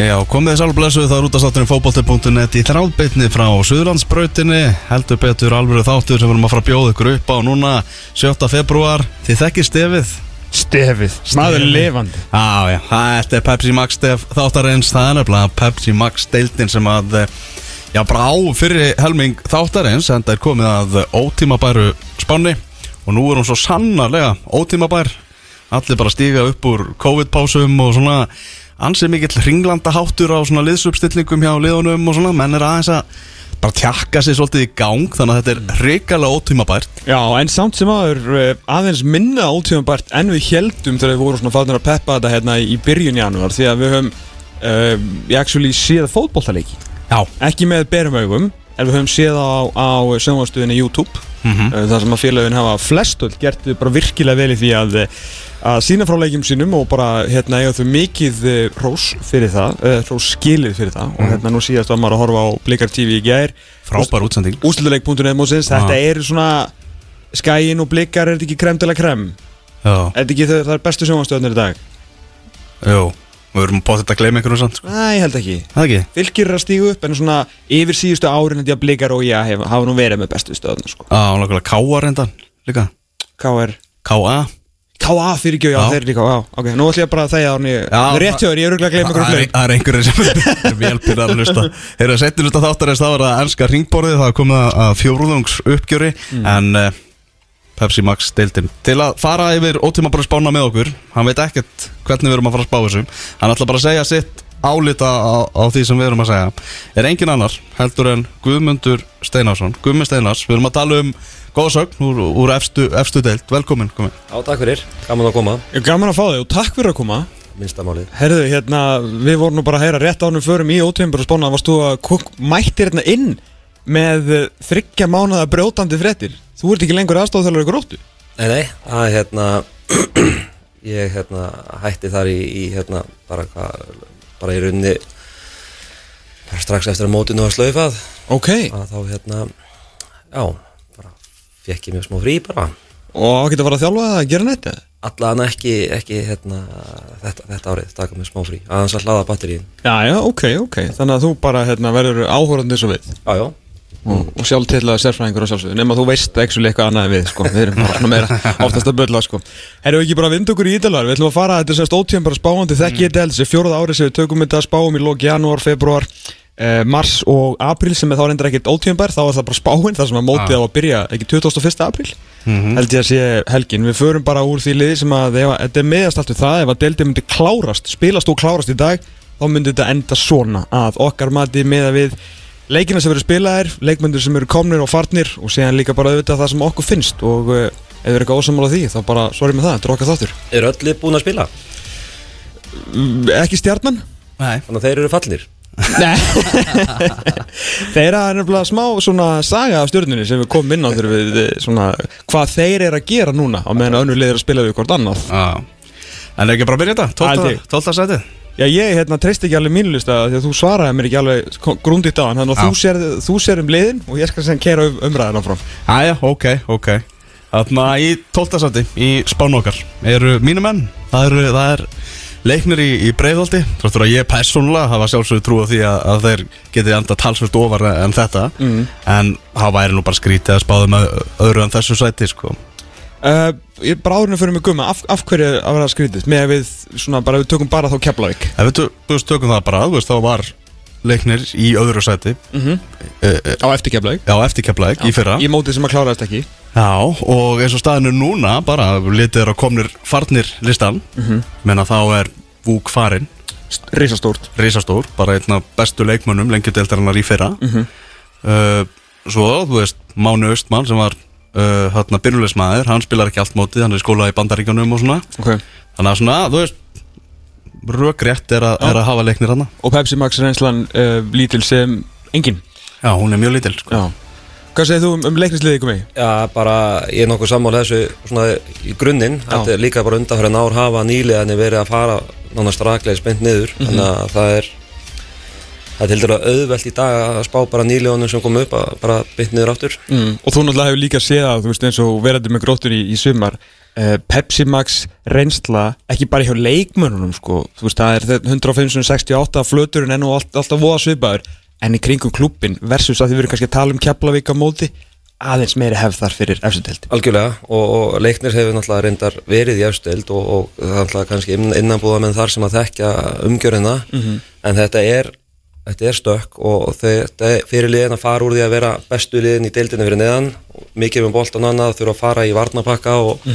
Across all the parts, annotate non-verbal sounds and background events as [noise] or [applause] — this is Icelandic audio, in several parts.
Já, komið þess alveg blessuð það er út af státturinn fókbólti.net í þráðbytni frá Suðlandsbrautinni heldur betur alveg þáttur sem við erum að fara að bjóða ykkur upp á núna 7. februar þið þekkir stefið? Stefið, maður lifandi. Já, já, þetta er Pepsi Max stef þáttarins. Það er nefnilega Pepsi Max deildin sem að eh, já, bara á fyrir helming þáttarins en það er komið að ótímabæru spánni og nú er hún svo sannarlega ótímabær. Allir bara stíga upp úr COVID-pásum og svona ansið mikill ringlanda háttur á svona liðsupstillingum hjá liðunum og svona, menn er aðeins að bara tjakka sér svolítið í gang þannig að þetta er reikalega ótímabært. Já, en samt sem aður eh, aðeins minna ótíðanbært en við heldum þegar við vorum svona fannir að peppa þetta hérna í byrjun januar því að við höfum uh, ég actually séð fótbolltaleiki Já, ekki með berum augum en við höfum séð á, á sjónvarstöðinni YouTube. Mhm. uh, þar sem að félagin hafa flestöld gert bara virkilega vel í því að að sína frá leikjum sínum og bara hérna eiga þau mikið uh, rós fyrir það, uh, rós skilið fyrir það. Og hérna nú síðast var maður að horfa á Blikar TV í gær. Frábær útsending. Úsluleik.net mósins, þetta eru svona skæin og blikar, er þetta ekki krem til að krem Já, er þetta ekki þau, það er bestu sjónvastöðnir í dag? Jú, við erum bótt þetta að gleyma einhvern samt, sko. Ég held ekki. Það ekki? Fylgir er að stígu upp en svona yfir síðustu árin að blikar og ég hafa nú verið með bestu stöðuna sko. Nákvæmlega K.A. reyndan líka K.R. K.A. K.A. fyrir ekki, já, þeir eru líka, já, ok, nú ætlum ég bara að þegja árni Já, Rétt hjá þér, ég er örgulega að gleyma Það er- fleiri það er einhverjir sem [laughs] er velpinn að hlusta Þegar að setja hlusta þáttarins þá er það ennska ringborðið það er komið að- að fjórðungs uppgjöri en uh, Pepsi Max deildin til að fara yfir ótíma bara spána með okkur hann veit ekkert hvernig við erum að fara að spá þessu hann ætla bara að segja sitt álita á, á því sem við erum að segja. Er engin annar heldur en Guðmundur Steinarsson. Guðmund Steinars, við erum að tala um góðsögn úr, úr efstu, efstu deild, velkomin komin. Já, takk fyrir, gaman að koma, Ég er Gaman að fá þig og takk fyrir að koma. Minnsta málið Herðu, hérna, við vorum nú bara að heyra rétt ánum förum í ótíðum bara spána Varst þú að kok- mættir hérna inn með eh, þriggja mánuða brjótandi fréttir? Þú ert ekki lengur aðstofþjálfur gróttu Nei, nei, það er hérna [clears throat] ég hérna hætti þar í, í hérna bara hvað bara í rauninni bara strax eftir að mótinu var slaufað. Ok, að þá hérna já, bara fekk ég mjög smá frí bara. Og getur að fara að þjálfa það að gera eða? allan ekki, ekki hérna þetta, þetta árið, taka mér smá frí. Aðeins að hlaða batteríin. Já, já, ok, ok. Þannig að þú bara hérna, verður áhórandi eins og við. Já, já, og, og sjálf til að sérfræðingur og sjálfsögðu nema þú veist ekki eitthvað annað en við sko. við erum bara svona meira [laughs] oftast að börla sko. Erum við ekki bara að vinda okkur í ídalar við ætlum að fara, þetta er sérst ótíðan bara spáandi þekki mm. þetta þessi fjóruða ári sem við tökum þetta spáum í lók janúar, februar eh, mars og april sem er þá reyndar ekkert ótíðanbær þá er það bara spáin, það sem að mótið á að byrja ekki 21. april held ég að sé helgin, við förum bara úr því liði sem að að- þetta er meðast allt við það ef að deildið myndi klárast, spilast og klárast í dag þá myndi þetta enda svona að okkar mati með að við leikina sem verður spilaðir, leikmyndir sem eru komnir og farnir og síðan líka bara auðvitað það sem okkur finnst og uh, ef við erum eitthvað ósamála því þá bara sorry með það, þetta er okkar þáttur eru öllu búin að spila Mm, ekki stjarnan Nei, þannig að þeir eru fallir Nei [laughs] Þeirra er nefnilega smá svona saga af stjörnunni sem við komum inn á þegar við eh, svona hvað þeir eru að gera núna á meðan önnur liðir að spila við hvort annað Já En er ekki bara að byrja þetta? Held ég. 12. setið? Já, ég hérna treyst ekki alveg mínu lista því að þú svaraði mér ekki alveg grunditt á hann þannig að þú sér, þú sér um liðin og ég skal sem kera um, umræðina frá Æja, ok, ok Þarna í 12. seti í spán okkar eru mínu menn Það, eru, það er leiknir í, í breiðholti Þáttur að ég persónulega hafa sjálfsögðu trú á því að, að þeir geti enda talsvöld ofar en þetta mm. En það væri nú bara skrítið að spáðu með öðru en þessu sæti sko. Uh, Ég er bara árinu fyrir mig gumma af, af hverju að vera skrítið? Með að við svona bara við tökum bara þá Keflavík. Ef við tö- þú veist, tökum það bara, veist, þá var leiknir í öðru sæti. Mm -hmm. uh, uh, á eftir Keflavík? Já, eftir keflaðik í fyrra. Í mótið sem að kláraðist ekki. Já, og eins og staðinu núna bara litið er á komnir farnir listan. Mhm. menna þá er Vúk farin Rísastórt risastór, bara einn af bestu leikmönnum lengjudeldarinnar í fyrra. Mhm. uh, Svo, þú veist, Máni Östmann sem var uh, hérna byrjulegsmaður, hann spilar ekki allt mótið hann er í skóla í bandaríkjunum og svona. Okay. þannig að svona, þú veist rökrétt er, a, er að hafa leiknir hann Og Pepsi Max reynslan uh, lítil sem engin. Já, hún er mjög lítil sko. Já. Hvað segir þú um, um leiknisliðið ykkur mig? Já, bara ég er nokkuð sammála þessu svona í grunninn, þetta er líka bara undanfæri ár hafa nýliðanir verið að fara nánast raklega spennt niður, þannig að það er Það er til dæra auðvelt í dag að spá bara nýlegunum sem kom upp að bara bytt niður áttur mm. Og þú náttúrulega hefur líka séð að, þú veist, eins og verandi með gróttur í, í sumar uh, Pepsi Max reynsla, ekki bara hjá leikmönunum, sko. Þú veist, það er 158 flöturinn enn og allt, alltaf voða svipaður. En í kringum klúppin versus að þið verður kannski að tala um Keflavík á móti aðeins meiri hefð þar fyrir efstundeld Algjörlega og, og leiknir hefur náttúrulega reyndar verið í efstöld og, og það er kannski inn- innanbúða menn þar sem að þekkja umgjörina en þetta er, þetta er stökk og þetta er fyrir liðin að fara úr því að vera bestu liðin í deildinu fyrir neðan. Mikið með boltan annað þurfa að fara í varnapakka og,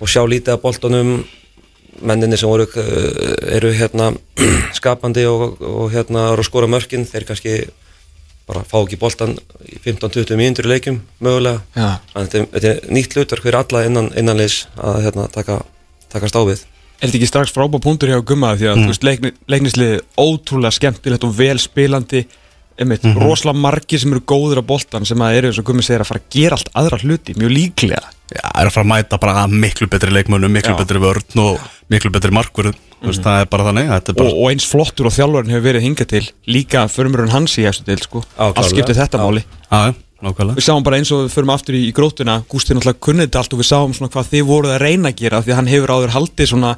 og sjá lítið af boltanum. Menninni sem voru, eh, eru hérna [clears throat] skapandi og, og hérna eru að skora mörkin, þeir kannski bara fá ekki boltan í 15-20 mínútur í leikjum mögulega. Að þetta er- þetta er nýtt hlutverk fyrir alla innan, innanleis að hérna, taka, taka stáfið Er þetta ekki strax frábá punktur hjá Gumma því að mm. veist, leikni, leiknisliði ótrúlega skemmtilegt og vel spilandi. Einmitt, rosalega margir sem eru góður á boltan sem að eru eins og Gummi segir að fara að gera allt aðra hluti, mjög líklega. Já, er að fara að mæta bara miklu betri leikmönnum, miklu Já. betri vörn og miklu betri markvörð mm. það er bara þannig, er bara og, og eins flottur og þjálfarinn hefur verið hingað til líka förmurinn hans í þessu til sko. Allt skiptir þetta máli. Já, já, nákvæmlega við sáum bara eins og við förum aftur í, í grótuna Gústi náttúrulega kunnið þetta allt og við sáum svona hvað þið voruð að reyna að gera því að hann hefur áður haldið svona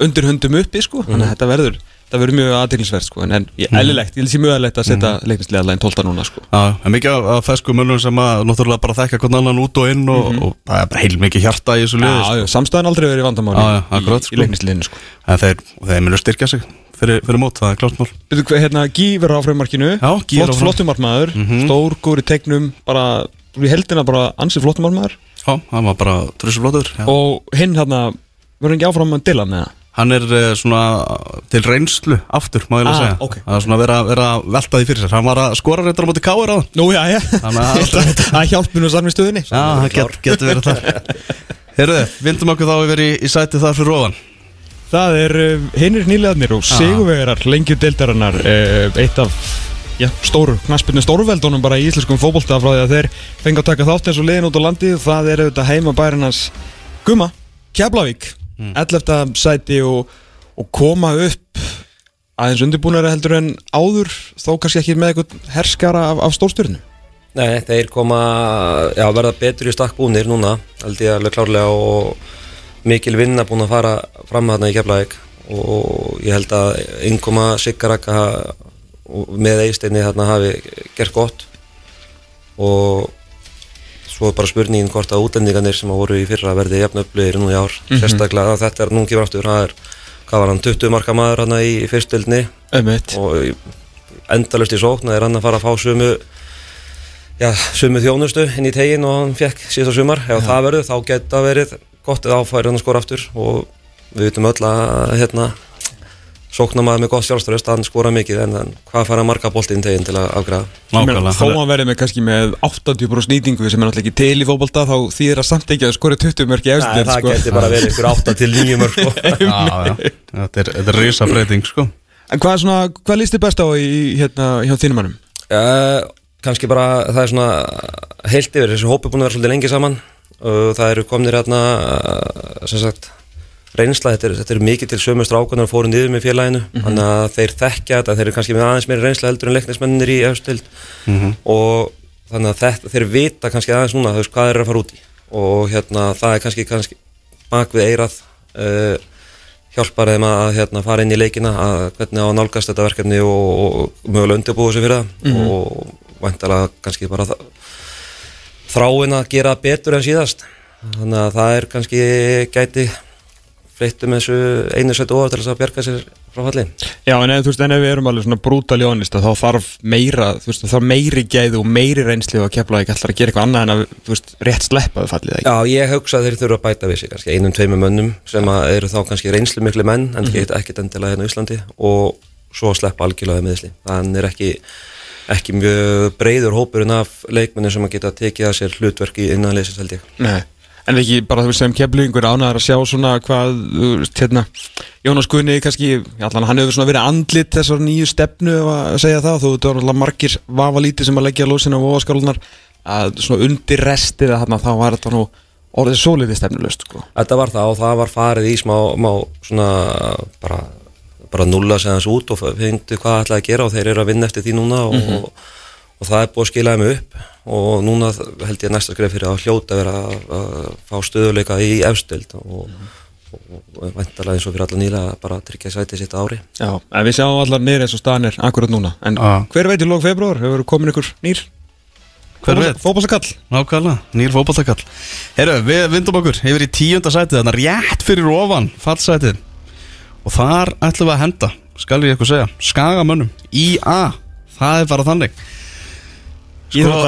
undir hundum uppi sko. þannig að þetta verður þetta verður mjög aðdeglisvert sko. en ég, eðlilegt, ég vil sé mjög eðlilegt að setja mm. leiknislega allavega 12 núna sko. Já, en mikið af- fesku mönnum sem að náttúrulega bara þekka hvern annan út og inn og, og það er bara heil mikið hjarta í þessu liði Já, sko. já, samstæðan aldrei verið vandamáli já, akkurat, í, sko. í leiknisliðinu sko. en þeir, þeir munu styrkja sig fyrir, fyrir mót, það er klart mál hérna, Gí verður á er Flott, flottumarmaður, mm Mhm. stór, góður í tegnum bara, í heldina bara ansið flottumarmaður Já, hann var bara trusuflótur og hinn hérna verður ekki áfram að dila með það Hann er uh, svona til reynslu aftur, má ég lega Ah, segja. ok. Það er svona að vera, vera að velta því fyrir sér. Hann var að skora reyndar á móti káir á [laughs] það að- það hjálpur nú saman í stöðinni. Já, það get, getur verið þar [laughs] Herruði, vindum okkur þá yfir í, í sæti þar fyrir ofan Það er uh, hinnir nýlegaðnir og sigurvegarar lengju deildarinnar uh, eitt af já, stóru, knaspinu stórveldunum bara í íslenskum fótbolta frá því að þeir fengi að taka þátt eins og liðin út á landi það er auðvitað heima bærinnans Guma, Keflavík 11. sæti og, og koma upp aðeins undirbúnari heldur en áður þó kannski ekki með eitthvað herskara af, af stórstyrnu Nei, þeir koma, já, verða betur í stakk búnir núna, held ég alveg klárlega og mikil vinna búin að fara fram þarna í Keflavík og ég held að innkoma Siggaraka með eisteinni þarna hafi gert gott. Og svo bara spurningin hvort að útlendingarnir sem voru í fyrra verði jafn upplýðir nú í ár, sérstaklega að þetta er, nú kemur aftur, það er, hvað var hann, 20 marka maður hann í fyrstildinni Ömmit og endalust í sókn það er hann að fara að fá sömu já, sömu þjónustu inn í tegin og hann fekk síðast sumar. Ef það verður þá geta verið gott eða áfæri hann að skora aftur og við vitum öll að hérna sóknamaður með gott sjálfströst, hann skora mikið en, en hvað fara marga bolti inn í tegin til að afgræða Þó að verði með kannski með 80% snýtingu sem er náttúrulega ekki til í fótbolta þá þýðir að samt ekki að skora 20 mörki Nei, eftir það sko. geti bara verið ykkur 8 til 9 mörg sko. [laughs] Þetta er, þetta er risa breyting sko En hvað, er svona, hvað líst þið best á í, hérna, hjá þínum mannum? Uh, kannski bara það er svona heilt yfir þessi hópi búin að vera svolítið lengi saman og það eru komnir hérna uh, sem sagt reynsla, þetta er, þetta er mikið til sömu strákunar fóru niður með félaginu. Þannig að þeir þekkja þetta, þeir eru kannski með aðeins meiri reynsla heldur en leiknismennir í efstild og þannig að þetta, þeir vita kannski aðeins núna þú veist hvað eru að fara út í. Og hérna það er kannski, kannski bak við eirað uh, hjálpar þeim að hérna, fara inn í leikina að hvernig á að nálgast þetta verkefni og, og mögulega undirbúið sig fyrir það. Og væntalega kannski bara það, þráin að gera betur en síðast. Þannig að það er kannski gæti fleittum þessu einu svetu ofar til þess að bjarga sér frá falli. Já, en ef, þú veist, en ef við erum alveg svona brútal í honest þá þarf meira, þú veist, þá þarf meiri gæðu og meiri reynsli og að kepla ekki alltaf að gera eitthvað annað en að, þú veist, rétt sleppa við fallið ekki? Já, ég hugsa að þeir þurfa að bæta við sig kannski einum, tveimur mönnum sem að eru þá kannski reynslu miklu menn en ekkert ekkert endilega hérna á Íslandi og svo sleppa algjörlega er ekki, mjög breyður hópurinn af leikmennin sem að geta tekið að sér hlutverk í innanleysins held ég Nei, en ekki bara þú veist sem keflingur ánæður að sjá svona hvað, veist, hérna Jónas Guðni kannski, allan hann hefur svona verið andlit þessar nýju stefnu ef að segja það, þú veit, það var alveg margir vafa lítið sem að leggja lósina á voðaskálunar að svona undir restið að þarna þá var þetta nú orðið svolítið stefnulöst sko. Þetta var það og það var farið í smá, má svona bara bara nulla sig hans út og fyndu hvað ætlaði að gera og þeir eru að vinna eftir því núna og, Mhm. og, og það er búið að skila þeim upp. Og núna held ég næsta skref fyrir að hljóta vera að, að fá stöðuleika í efstöld og, og, og væntalega eins og fyrir alla nýla bara að tryggja sæti sitt á ári. Já, en við sjáum allar nýr eins og staðan er akkurat núna. En Já. hver veit í lók februar, hefur komin ykkur nýr? Hver veit? Fótballskall Nákvæmlega, nýr fótballtakall Herru, við vindum okkur yfir í tíunda sætið Þannig rétt fyrir ofan fallsætið Og þar ætlum við að henda Skal ég eitthvað segja Skagamönnum. IA Það er bara þannig. Sko,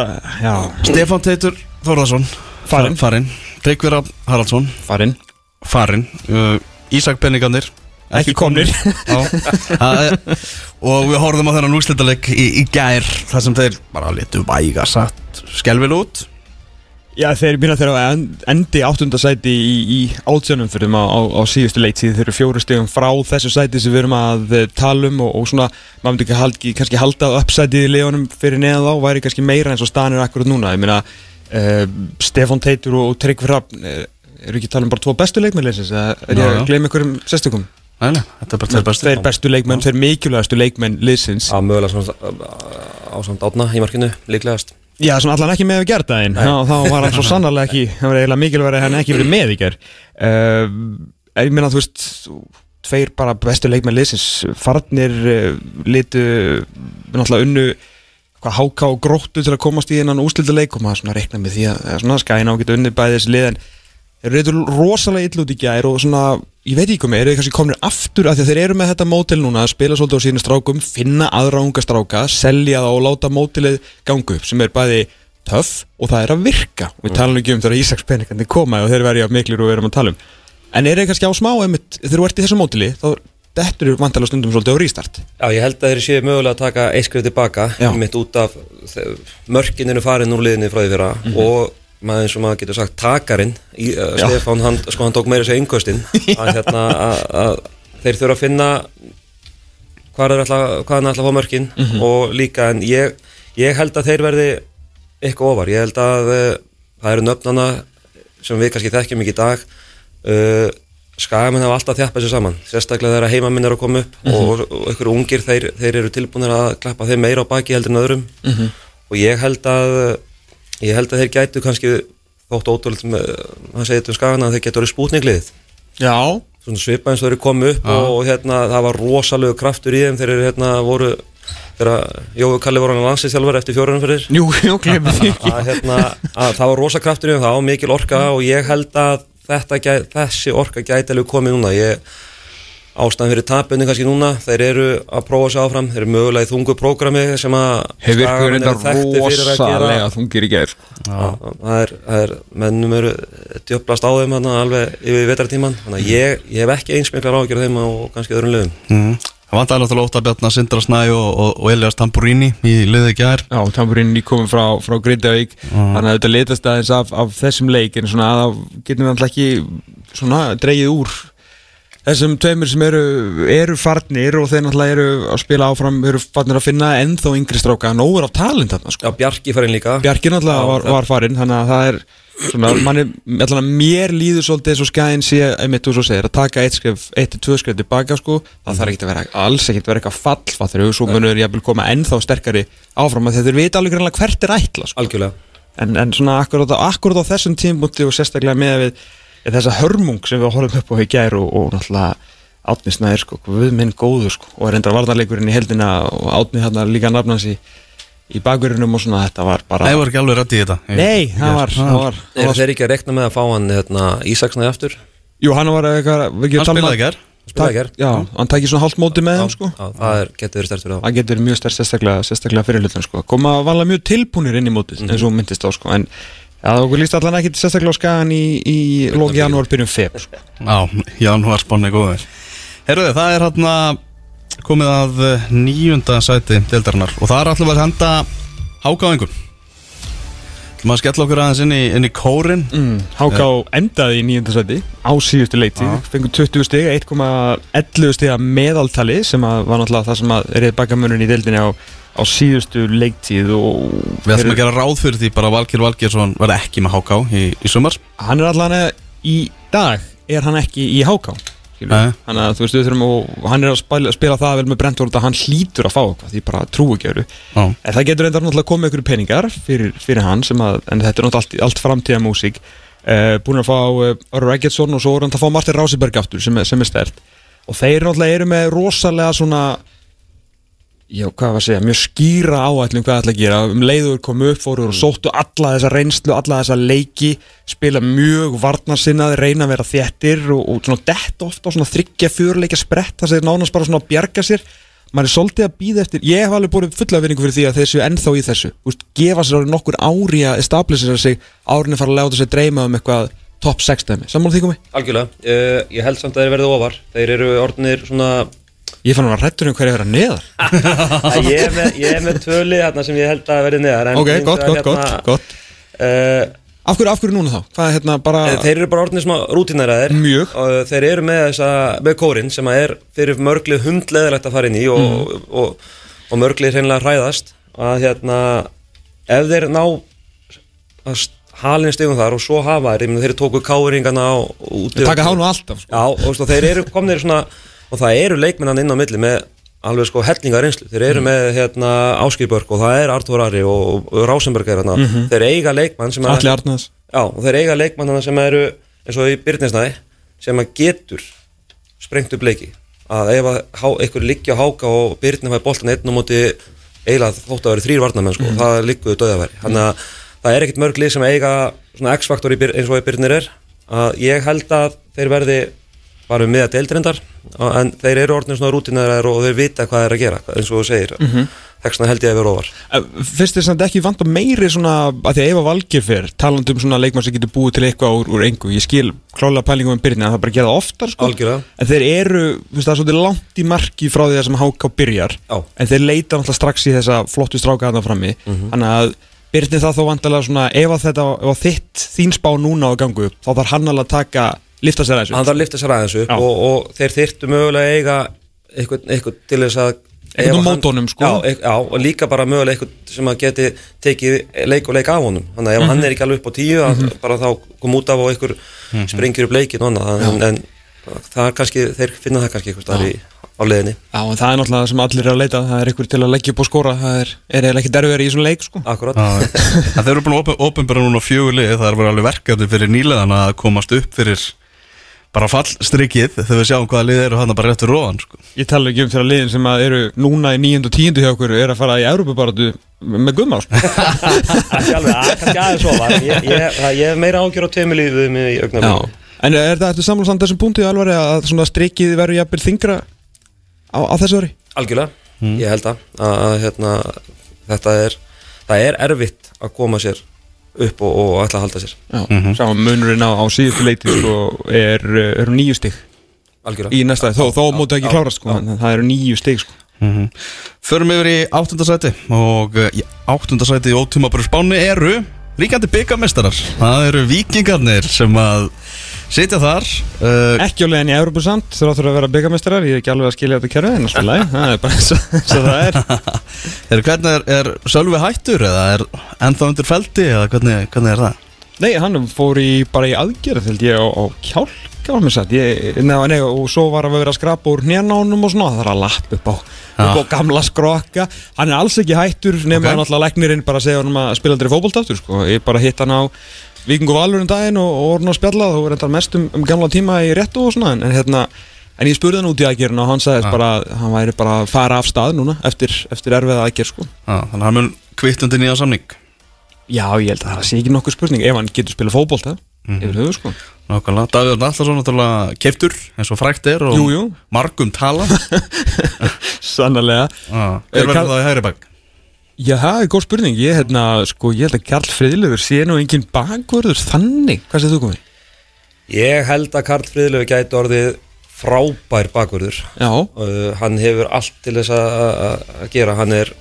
já, Stefán Teitur Þórðarsson Farinn. Farinn. Tryggvira Haraldsson farinn. Farinn. Uh, Ísak Penningarnir Ekki komnir. Já, það er- Og við horfðum á þennan úrslitaleg í, í gær þar sem þeir bara letu væga satt Skelvil út Já, þeir býna þeirra að en- endi áttundasæti í, í átjánum fyrir á, á, á síðustu leiksíð þeir eru fjóru stegum frá þessu sæti sem við erum að eh, tala um og, og svona maður myndi ekki kannski halda uppsætið í leðunum fyrir neðan þá væri kannski meira eins og staðan er akkurat núna. Ég meina uh, Stefán Teitur og Tryggvi Hrafn uh, eru ekki að tala um bara tvo bestu leikmennleysins eða er ég að gleyma ykkur um sérstökum? Nei, nei, þetta er bara tveir bestu Tveir bestu leikmenn, tveir mikilvægastu leikmenn liðsins. Að mögulega svona á samt átna í markinu líklegast Já, svona allan ekki með við gerdaginn þá, þá var hann svo sannarlega ekki það var eiginlega mikilvæg að hann ekki verið með í ger uh, ég meina þú veist tveir bara bestu leikmenn liðsins farnir uh, litu náttúrulega unnu hvað háká og gróttu til að komast í innan ústilduleik og maður svona reikna með því að skæna og geta unni bæði þessi lið en þeir eru rosalega illa út í gær og svona, ég veit ekki hvað með, eru þeir kannski komnir aftur af því að þeir eru með þetta mótil núna að spila svolítið á síðan strákum, finna aðra unga stráka selja það og láta mótilið ganga upp sem er bæði töff og það er að virka. Og við talum ekki um þegar Ísaks peningandi koma og þeir verja miklir og við erum að tala um. En eru þeir kannski á smá einmitt, þegar þú ert í þessu mótili þá dettur þú vantalega stundum svolítið á rístart Já, ég held að þeir séu mögulega að taka eitt skrif tilbaka mitt út af mörkin eru farin úr liðinni frá því fyrra og maður eins og maður getur sagt takarinn í, uh. Stefán, hann, sko hann tók meira sér yngöstinn að, [laughs] hérna, að, að þeir þurfa að finna hvað er alltaf, hvað er alltaf að fá mörkin og líka en ég, ég held að þeir verði eitthvað ofar, ég held að uh, það eru nöfnana sem við kannski þekkjum ekki í dag. Uh, skagamenn hafa alltaf þjappað sér saman sérstaklega þegar heimaminn er að koma upp og, og ykkur ungir þeir, þeir eru tilbúinir að klappa þeim meira á baki heldur en öðrum. Og ég held að ég held að þeir gætu kannski þótt ótrúlega með hann segið þetta um skagana að þeir getur verið spútninglið Já, svona svipa eins og þeir eru komið upp og, og hérna það var rosalegu kraftur í þeim þeir eru hérna voru þegar Jói Kalli voru hann landsinsjálfur eftir fjórunum fyrir jú, jú, glemur því. ekki að, hérna, að það var rosa kraftur í þeim það var mikil orka og ég held að þetta, gæ- þessi orka gæti alveg komið núna. Ég ástæðan fyrir tapinu kannski núna þeir eru að prófa sig áfram þeir eru mögulega í þungu prógrami sem að Hefur ykkur gera. rosalega þungir í ger Já, það er, það er mennum eru djöplast á þeim hana, alveg yfir vetartíman þannig að ég, ég hef ekki eins miklar ágjörð þeim og kannski öðrum lögum mm. Það náttúrulega ótt að bjarna Sindra Snæ og, og, og Elias Tamburini í liði gær. Já, tamburinn nýkominn frá, frá Grindavík. Þannig að þetta litast aðeins af, af þessum leik En svona að getum við alltaf ekki Svona Þessum tveimur sem eru, eru farnir Og þeir náttúrulega eru að spila áfram Eru farnir að finna ennþá yngri stráka. Nógur af talent þarna sko. Já, Bjarki farinn líka. Bjarki náttúrulega var, það- var farinn Þannig að það er svona manni, allan að mér líður svolítið og skæðin sé, einmitt þú svo segir, að taka eitt skref, eitt til tvö skref tilbaka sko, það þarf ekki að vera alls ekki að vera eitthvað fall, fattur við, svo munur ég að koma ennþá sterkari áfram að þeir vita alveg hvert er ætla sko. en, en svona akkurat á, á þessa hörmung sem við horfum upp á í gær og, og náttúrulega Átni Snæður sko, við minn góður sko og er enda varnarleikurinn í heldina og Átni hérna líka nafnans í, í bakverðinum og svona þetta var bara Það var ekki alveg rætt í þetta. Nei, það var, það var, það Er ekki að rekna með að fá hann hérna, Ísaksnæði aftur? Jú, hann var eitthvað ekki Hann að tala spilaði að- í gær. Já, hann tækir svona hálft móti með þeim sko. það er, getur verið stærst fyrir þá Það getur verið mjög stærst sérstaklega, sérstaklega fyrir hlutan sko. Koma vanlega mjög tilbúnir inn í mótið já, okkur líst allan ekki sérstaklega á skagan í, í lóki janúar byrjum feb sko. Já, janúar spánni góður Herruði, það er hérna komið að eh, níunda sæti deildarinnar og það er alltaf að henda hákáðingur maður skella okkur aðeins inn í, inn í kórin mm, Háká endaði í nýjönda sæti á síðustu leiti Já. Fengur 20 stig, 1,11 stig að meðaltali sem að var náttúrulega það sem að erið bakamunum í deildinni á, á síðustu leiktíð og Við ætlum að gera ráð fyrir því bara að Valkir Valkirsson verði ekki með háká í, í sumar. Hann er allan í dag er hann ekki í háká. Þannig að þú veist, við þurfum og hann er að spila, spila það vel með Brentford að hann hlýtur að fá eitthvað því bara trú ekki öru. En það getur reyndar náttúrulega komið ykkur peningar fyrir, fyrir hann að, en þetta er náttúrulega allt, allt framtíða músík. Uh, Búin að fá uh, Örur Eggertsson og svo er hann að fá Martin Rásiberg aftur sem sem er stert Og þeir náttúrulega eru með rosalega svona Já, hvað var að segja, mjög skýra áætlum hvað ætla að gera, um leiður komu upp fóru og sóttu alla þessa reynslu, alla þessa leiki spila mjög varnarsinnað reyna að vera þéttir og, og svona dett ofta og svona þryggja fjörleika sprett það segir nánast bara svona að bjarga sér. Maður er svolítið að býða eftir, ég hef alveg búin fulla vinningu fyrir því að þeir séu ennþá í þessu. Úst, gefa sér árið nokkur ári að establisera sig árinni fara að láta sér dreyma um eitthvað top 6 dæmi, sammála því komi? Algjörlega, uh, ég held samt að þeir verði ofar. Þeir eru orðnir svona Ég fann að rættur um hverju að vera neðar [laughs] að ég, er með, ég er með tvöli hérna sem ég held að verði neðar en Ok, gott, gott, hérna, gott, gott uh, Af hverju, af hverju núna þá? Hvað er hérna bara Þeir eru bara orðnir smá rútinæraðir Mjög. og þeir eru með, þessa, með kórin sem að er fyrir mörglið hundleðilegt að fara inn í og, Mm. og, og, mörglið hreinlega hræðast að hérna ef þeir ná að halin stegum þar og svo hafa þeir, þeir tóku káringana út Þeir taka hánu alltaf sko. Já, og og þeir eru komnir svona og það eru leikmennan inn á milli með alveg sko hellingar reynslu, þeir eru með hérna Áskilbörg og það er Artur Ari og, og Rásenberg er hérna, þeir eiga leikmann sem að, Allir Arnaðs já, og þeir eiga leikmann sem eru eins og í Byrnisnæði sem að getur sprengt upp leiki. Að ef að há, einhver liggja á háka og Byrnin fæði boltan einn og móti eiginlega þótt að vera þrýr varnamenn sko, það ligguðu döðaveri þannig að það er ekkit mörg lið sem eiga X-faktor eins og í Byrnir er. Að ég held að þeir verði bara um miða deildrindar en þeir eru orðin svona rútinæðar og þeir vita hvað er að gera eins og þú segir mm -hmm. þessna held ég að vera ofar Fyrst er samt ekki vant að meiri svona að því að Eva Valgir fer talandi um svona leikmann sem getur búið til eitthvað úr, úr engu ég skil klálega pælingum um byrjina að það bara gera oftar sko. Algjörlega. en þeir eru, þú veist það er svolítið langt í marki frá því að sem HK byrjar Já. en þeir leita náttúrulega strax í þessa flottu stráka þarna frammi þannig að byrni það þó vandalega svona ef að þetta, ef að þitt þín spá núna á gangu þá þarf hann alveg að taka lifta sér að hann þessu þarf að lifta sér aðeins upp og, og þeir þyrtu mögulega eiga eitthvað, eitthvað til þess að hann- móti honum, sko. já, eik- já, og líka bara mögulega eitthvað sem að geti tekið leik og leik af honum. Þannig að ef Mhm. hann er ekki alveg upp á tíu að bara þá kom út af og einhver springir upp leikin og annað. En, en það er kannski, þeir finna það kannski eitthvað staðar í á leiðinni, Já, en það er náttúrulega það sem allir er að leita. Það er einhver til að leggja upp og skóra það er, er eiginlega ekki derfiðar í þessum leik sko. akkurat. En þeir eru búin að ofinbæra núna fjögur lið. Það er bara alveg verkefni fyrir nýleðan að komast upp fyrir bara fallstrykið þegar við sjáum hvaða lið eru hann bara rétt fyrir róðan sko. Ég tala ekki um þeirra liðin sem að eru núna í 9. og 10. hjá okkur er að fara í Európa-baratu með gummar sko. [laughs] kannski aðeins svo ég, ég, það- ég hef meira ágjör á tveimur lífum í Já. augnablikinu En er það eftir samlunsamt þessum punktið alveg að svona strikið verður jafnvel þingra á, á þessu ári? Algjörlega, ég held að, að, að hérna, þetta er það er erfitt að koma sér upp og, og ætla að halda sér. Já, mm -hmm. munurinn á, á síðustu leiti sko, er, er nýju stig. Algjörlega. Í næsta, þó, þó mútu ekki já, klárast sko, það eru nýju stig sko. Förum yfir í áttundasæti og uh, í áttundasæti í ótímaböru spáni eru ríkandi byggamestarar það eru vikingarnir sem að sitja þar uh, Ekki á leiðin í Európa samt þráttur að vera byggamestrar, ég er ekki alveg að skilja þetta kerfið en alltaf leið, það er bara eins og eins og það er [laughs] er, hvernig er, er Sölvi hættur eða er ennþá undir feldi eða hvernig, hvernig er það? Nei, hann fór í, bara í aðgerð held ég á, á kjálka var mér satt ég, neða, nei, og svo var að vera að skrapa úr hnjánánum og svona, það þarf að lappa upp á, upp á gamla skrokka hann er alls ekki hættur nema Ok. okay. náttúrulega læknirinn bara að segja hann að spila aldrei fótbolt aftur sko. ég bara hitt hann á Víkingu Valur um daginn og, og orðin að spjalla þá var þetta mest um, um gamla tíma í réttu og svona en, en hérna En ég spurði hann út í aðgerðin og hann sagðist bara að hann væri bara að fara af stað núna eftir, eftir erfiða aðgerð sko. Já, þannig að hann mun kvittundi nýja samning Já, ég held að það sé ekki nokkuð spurning ef hann getur spilað fótbolta yfir höfu sko. Nákvæmlega, Davíð Nallarsson náttúrulega keiftur eins og frækt er og Jú, jú. margum tala [laughs] Sannlega Hver Eh, verður Karl- það í hægri bak? Já, það er góð spurning. Ég, hérna, sko, ég held að Karl Friðlefur sé nú engin bakvörður þannig. Hvað séð þú komið? Ég held að Karl Friðlöfu gæti orðið frábær bakvörður. Já, uh, hann hefur allt til þess að- gera. Hann er,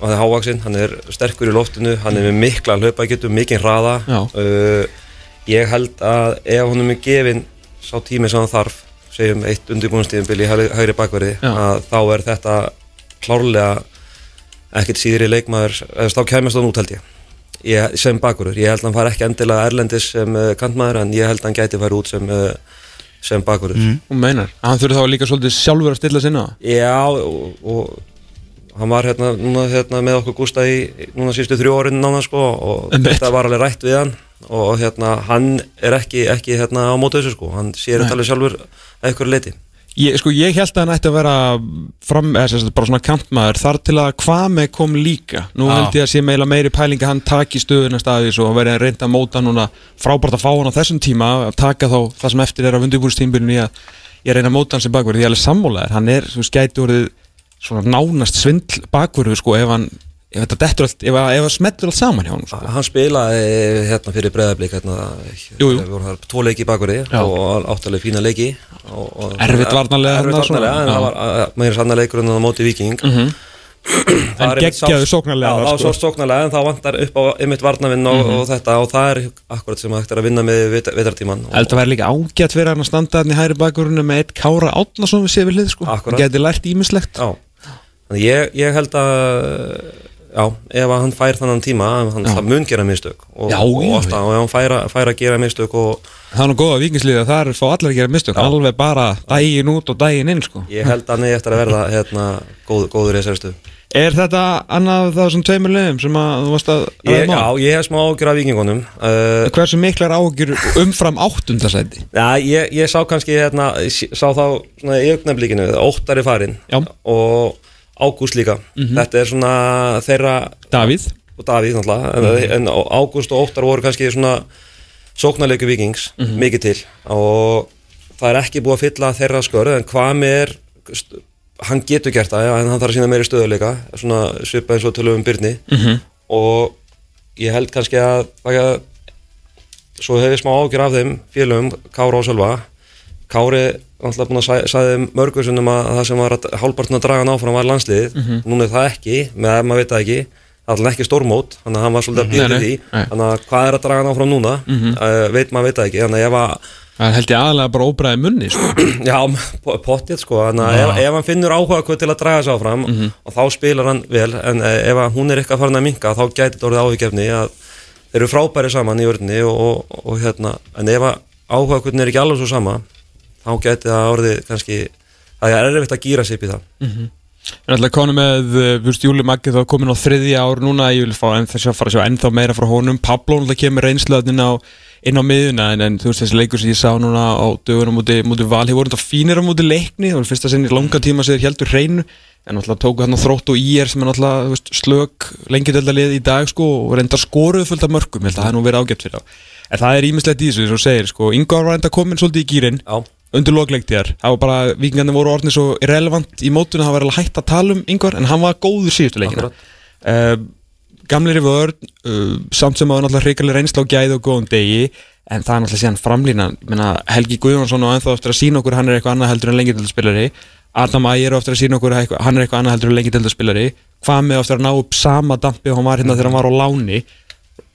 hann er hávaksinn, hann er sterkur í loftinu hann er með mikla hlaupagetum, mikinn hraða. Já. uh, ég held að ef hann er með gefin sá tími sem hann þarf segjum eitt undirbúinstíðinbili í hægri, bakverði að þá er þetta klárlega ekkert síðri leikmaður eða þá kæmast hann út held ég. Ég, sem bakverður, ég held að hann fari ekki endilega erlendis sem uh, kantmaður en ég held að hann gæti færi út sem, uh, sem bakurur Mhm. Hún meinar Hann þurfi þá líka svolítið sjálfur að stilla sinna Já, og, og hann var hérna, núna, hérna með okkur Gústa í núna sístu þrjú árin nána sko og Einmitt. þetta var alveg rætt við hann. Og hérna, hann er ekki, ekki hérna á móti þessu sko, hann sér þetta alveg sjálfur að ykkur leiti Ég, sko, ég held að hann ætti að vera fram, eða bara svona kantmaður þar til að Kvame kom líka. Nú Já. held ég að sé meila meiri pæling að hann taki stöðuna staðis og verði að reynda að móta núna frábært að fá hann á þessum tíma að taka þá það sem eftir er af undirbúrstímbilinu í að ég reyna að móta hann sem bakverð ég er alveg sammálaður, hann er, gæti orðið svona nánast svindl bakverðu sko, ef hann, ef þetta dettur allt ef, að- ef það smettur allt saman hjá hann sko. hann spilaði hérna fyrir breðablík hérna, tvo leiki í bakverði og áttalega fína leiki og, og, Erfitt varnarlega erfitt varnarlega, en það var að- meira sanna leikur en [clears throat] það móti viking Mhm. en geggjaðu sóknarlega það var sko. sóknarlega en þá vantar upp á ymitt varnavinn og, og þetta og það er akkurat sem hægt er að vinna með vit- vetrartíman og, Held að vera líka ágætt fyrir hann að standa hann í hæri bakgrunni með eitt Kára Átnason við séu við hlið sko. Akkúrat. Geti lært ímislegt þannig ég, ég held að já, ef hann fær þannan tíma hann Já. mun gera mistök. Og, Já, og, já, alltaf, og ef hann fær, fær að gera mistök og Það er nú góða vikingslið að það er fá allir að gera mistök Alveg bara daginn út og daginn inn sko. ég held að hann eigi eftir að verða hérna, góð, góður í þessari stuð Er þetta annað það sem tveimur liðum sem að þú varst að ræða Já, ég hef smá ágjur af vikingunum uh, Hversu miklar áhugjur umfram áttundasæti? Já, ég, ég sá kannski hérna, sá þá svona í augnablikinu, óttari farin Já. og Ágúst líka. Þetta er svona þeirra Davíð. Og Davíð náttúrulega. En, en Ágúst og Óttar voru kannski svona sóknarleiku vikings, mikið til. Og það er ekki búið að fylla þeirra skörð en hvað með er hann getur gert það, en hann þarf að sína meiri stöðuleika svona svipa eins og tölum um Byrni Mhm. og ég held kannski að, að svo hef ég smá ágjur af þeim félögum, Kára og Sölva Kári náttúrulega búin að sæ- sagði mörgursunum að það sem var hálpartin að draga hann áfram var landsliðið, Mhm. núna er það ekki með ef maður veit það ekki, alltaf ekki stórmót þannig að hann var svolítið að býta í nei, því. Þannig að hvað er að draga hann áfram núna? Uh, veit maður veit það ekki, þannig að ef að Það held ég aðalega bara óbræði munni sko. [clears throat] já, po- pottið sko. Þannig að ef, ef hann finnur áhuga hvað til að draga sig áfram og þá spilar hann vel en eh, ef að hún er eitthvað farin að minka þá gæti þetta orðið áhugjefni að þeir eru frábæri saman í örni og, og, og hérna, en ef að áhuga hvernig er ekki alveg svo sama þá gæti það orðið kannski það er erfitt að gýra upp í það. En alltaf konum með, uh, þú veist, Júli Maggi þá komin á þriðja ár núna, ég vil fá enn þess að fara að sjá ennþá meira frá honum, Pablo alltaf kemur reynsluðan inn á, inn á miðuna, en, en þú veist, þessi leikur sem ég sá núna á dögunum múti, múti val, hefur voru þetta fínir á múti leikni, það var fyrsta sinni í langa tíma sem þeir heldur hreinu, en alltaf tóku hann þrótt og ír sem er alltaf, þú veist, slök lengjadöldalið í dag, sko, og reyndar skoruð fullt af mörgum, ég held að það er nú verið ágætt fyrir þá. En það er ímislegt í þessu, og þú segir, sko, Ingvar var enda komin svolítið í gýrin, Já, undir lokleiktíðar það var bara, vikingarnir voru orðinir svo irrelevant í mótunum, það var alveg hægt að tala um yngvar en hann var góður síðustu leikina. Uh, gamlir í vörn uh, samt sem að hann alltaf hrigalega reynsla á gæði og góðum degi en það er náttúrulega síðan framlínan. Menna, Helgi Guðjónsson og ennþá eftir að sína okkur hann er eitthvað annað heldur en lengjadöldarspilari Adam Ægir á eftir að sína okkur hann er eitthvað annað heldur en lengjadöldarspilari hvað með eftir að ná upp sama dampi og hann var hérna þegar hann var á láni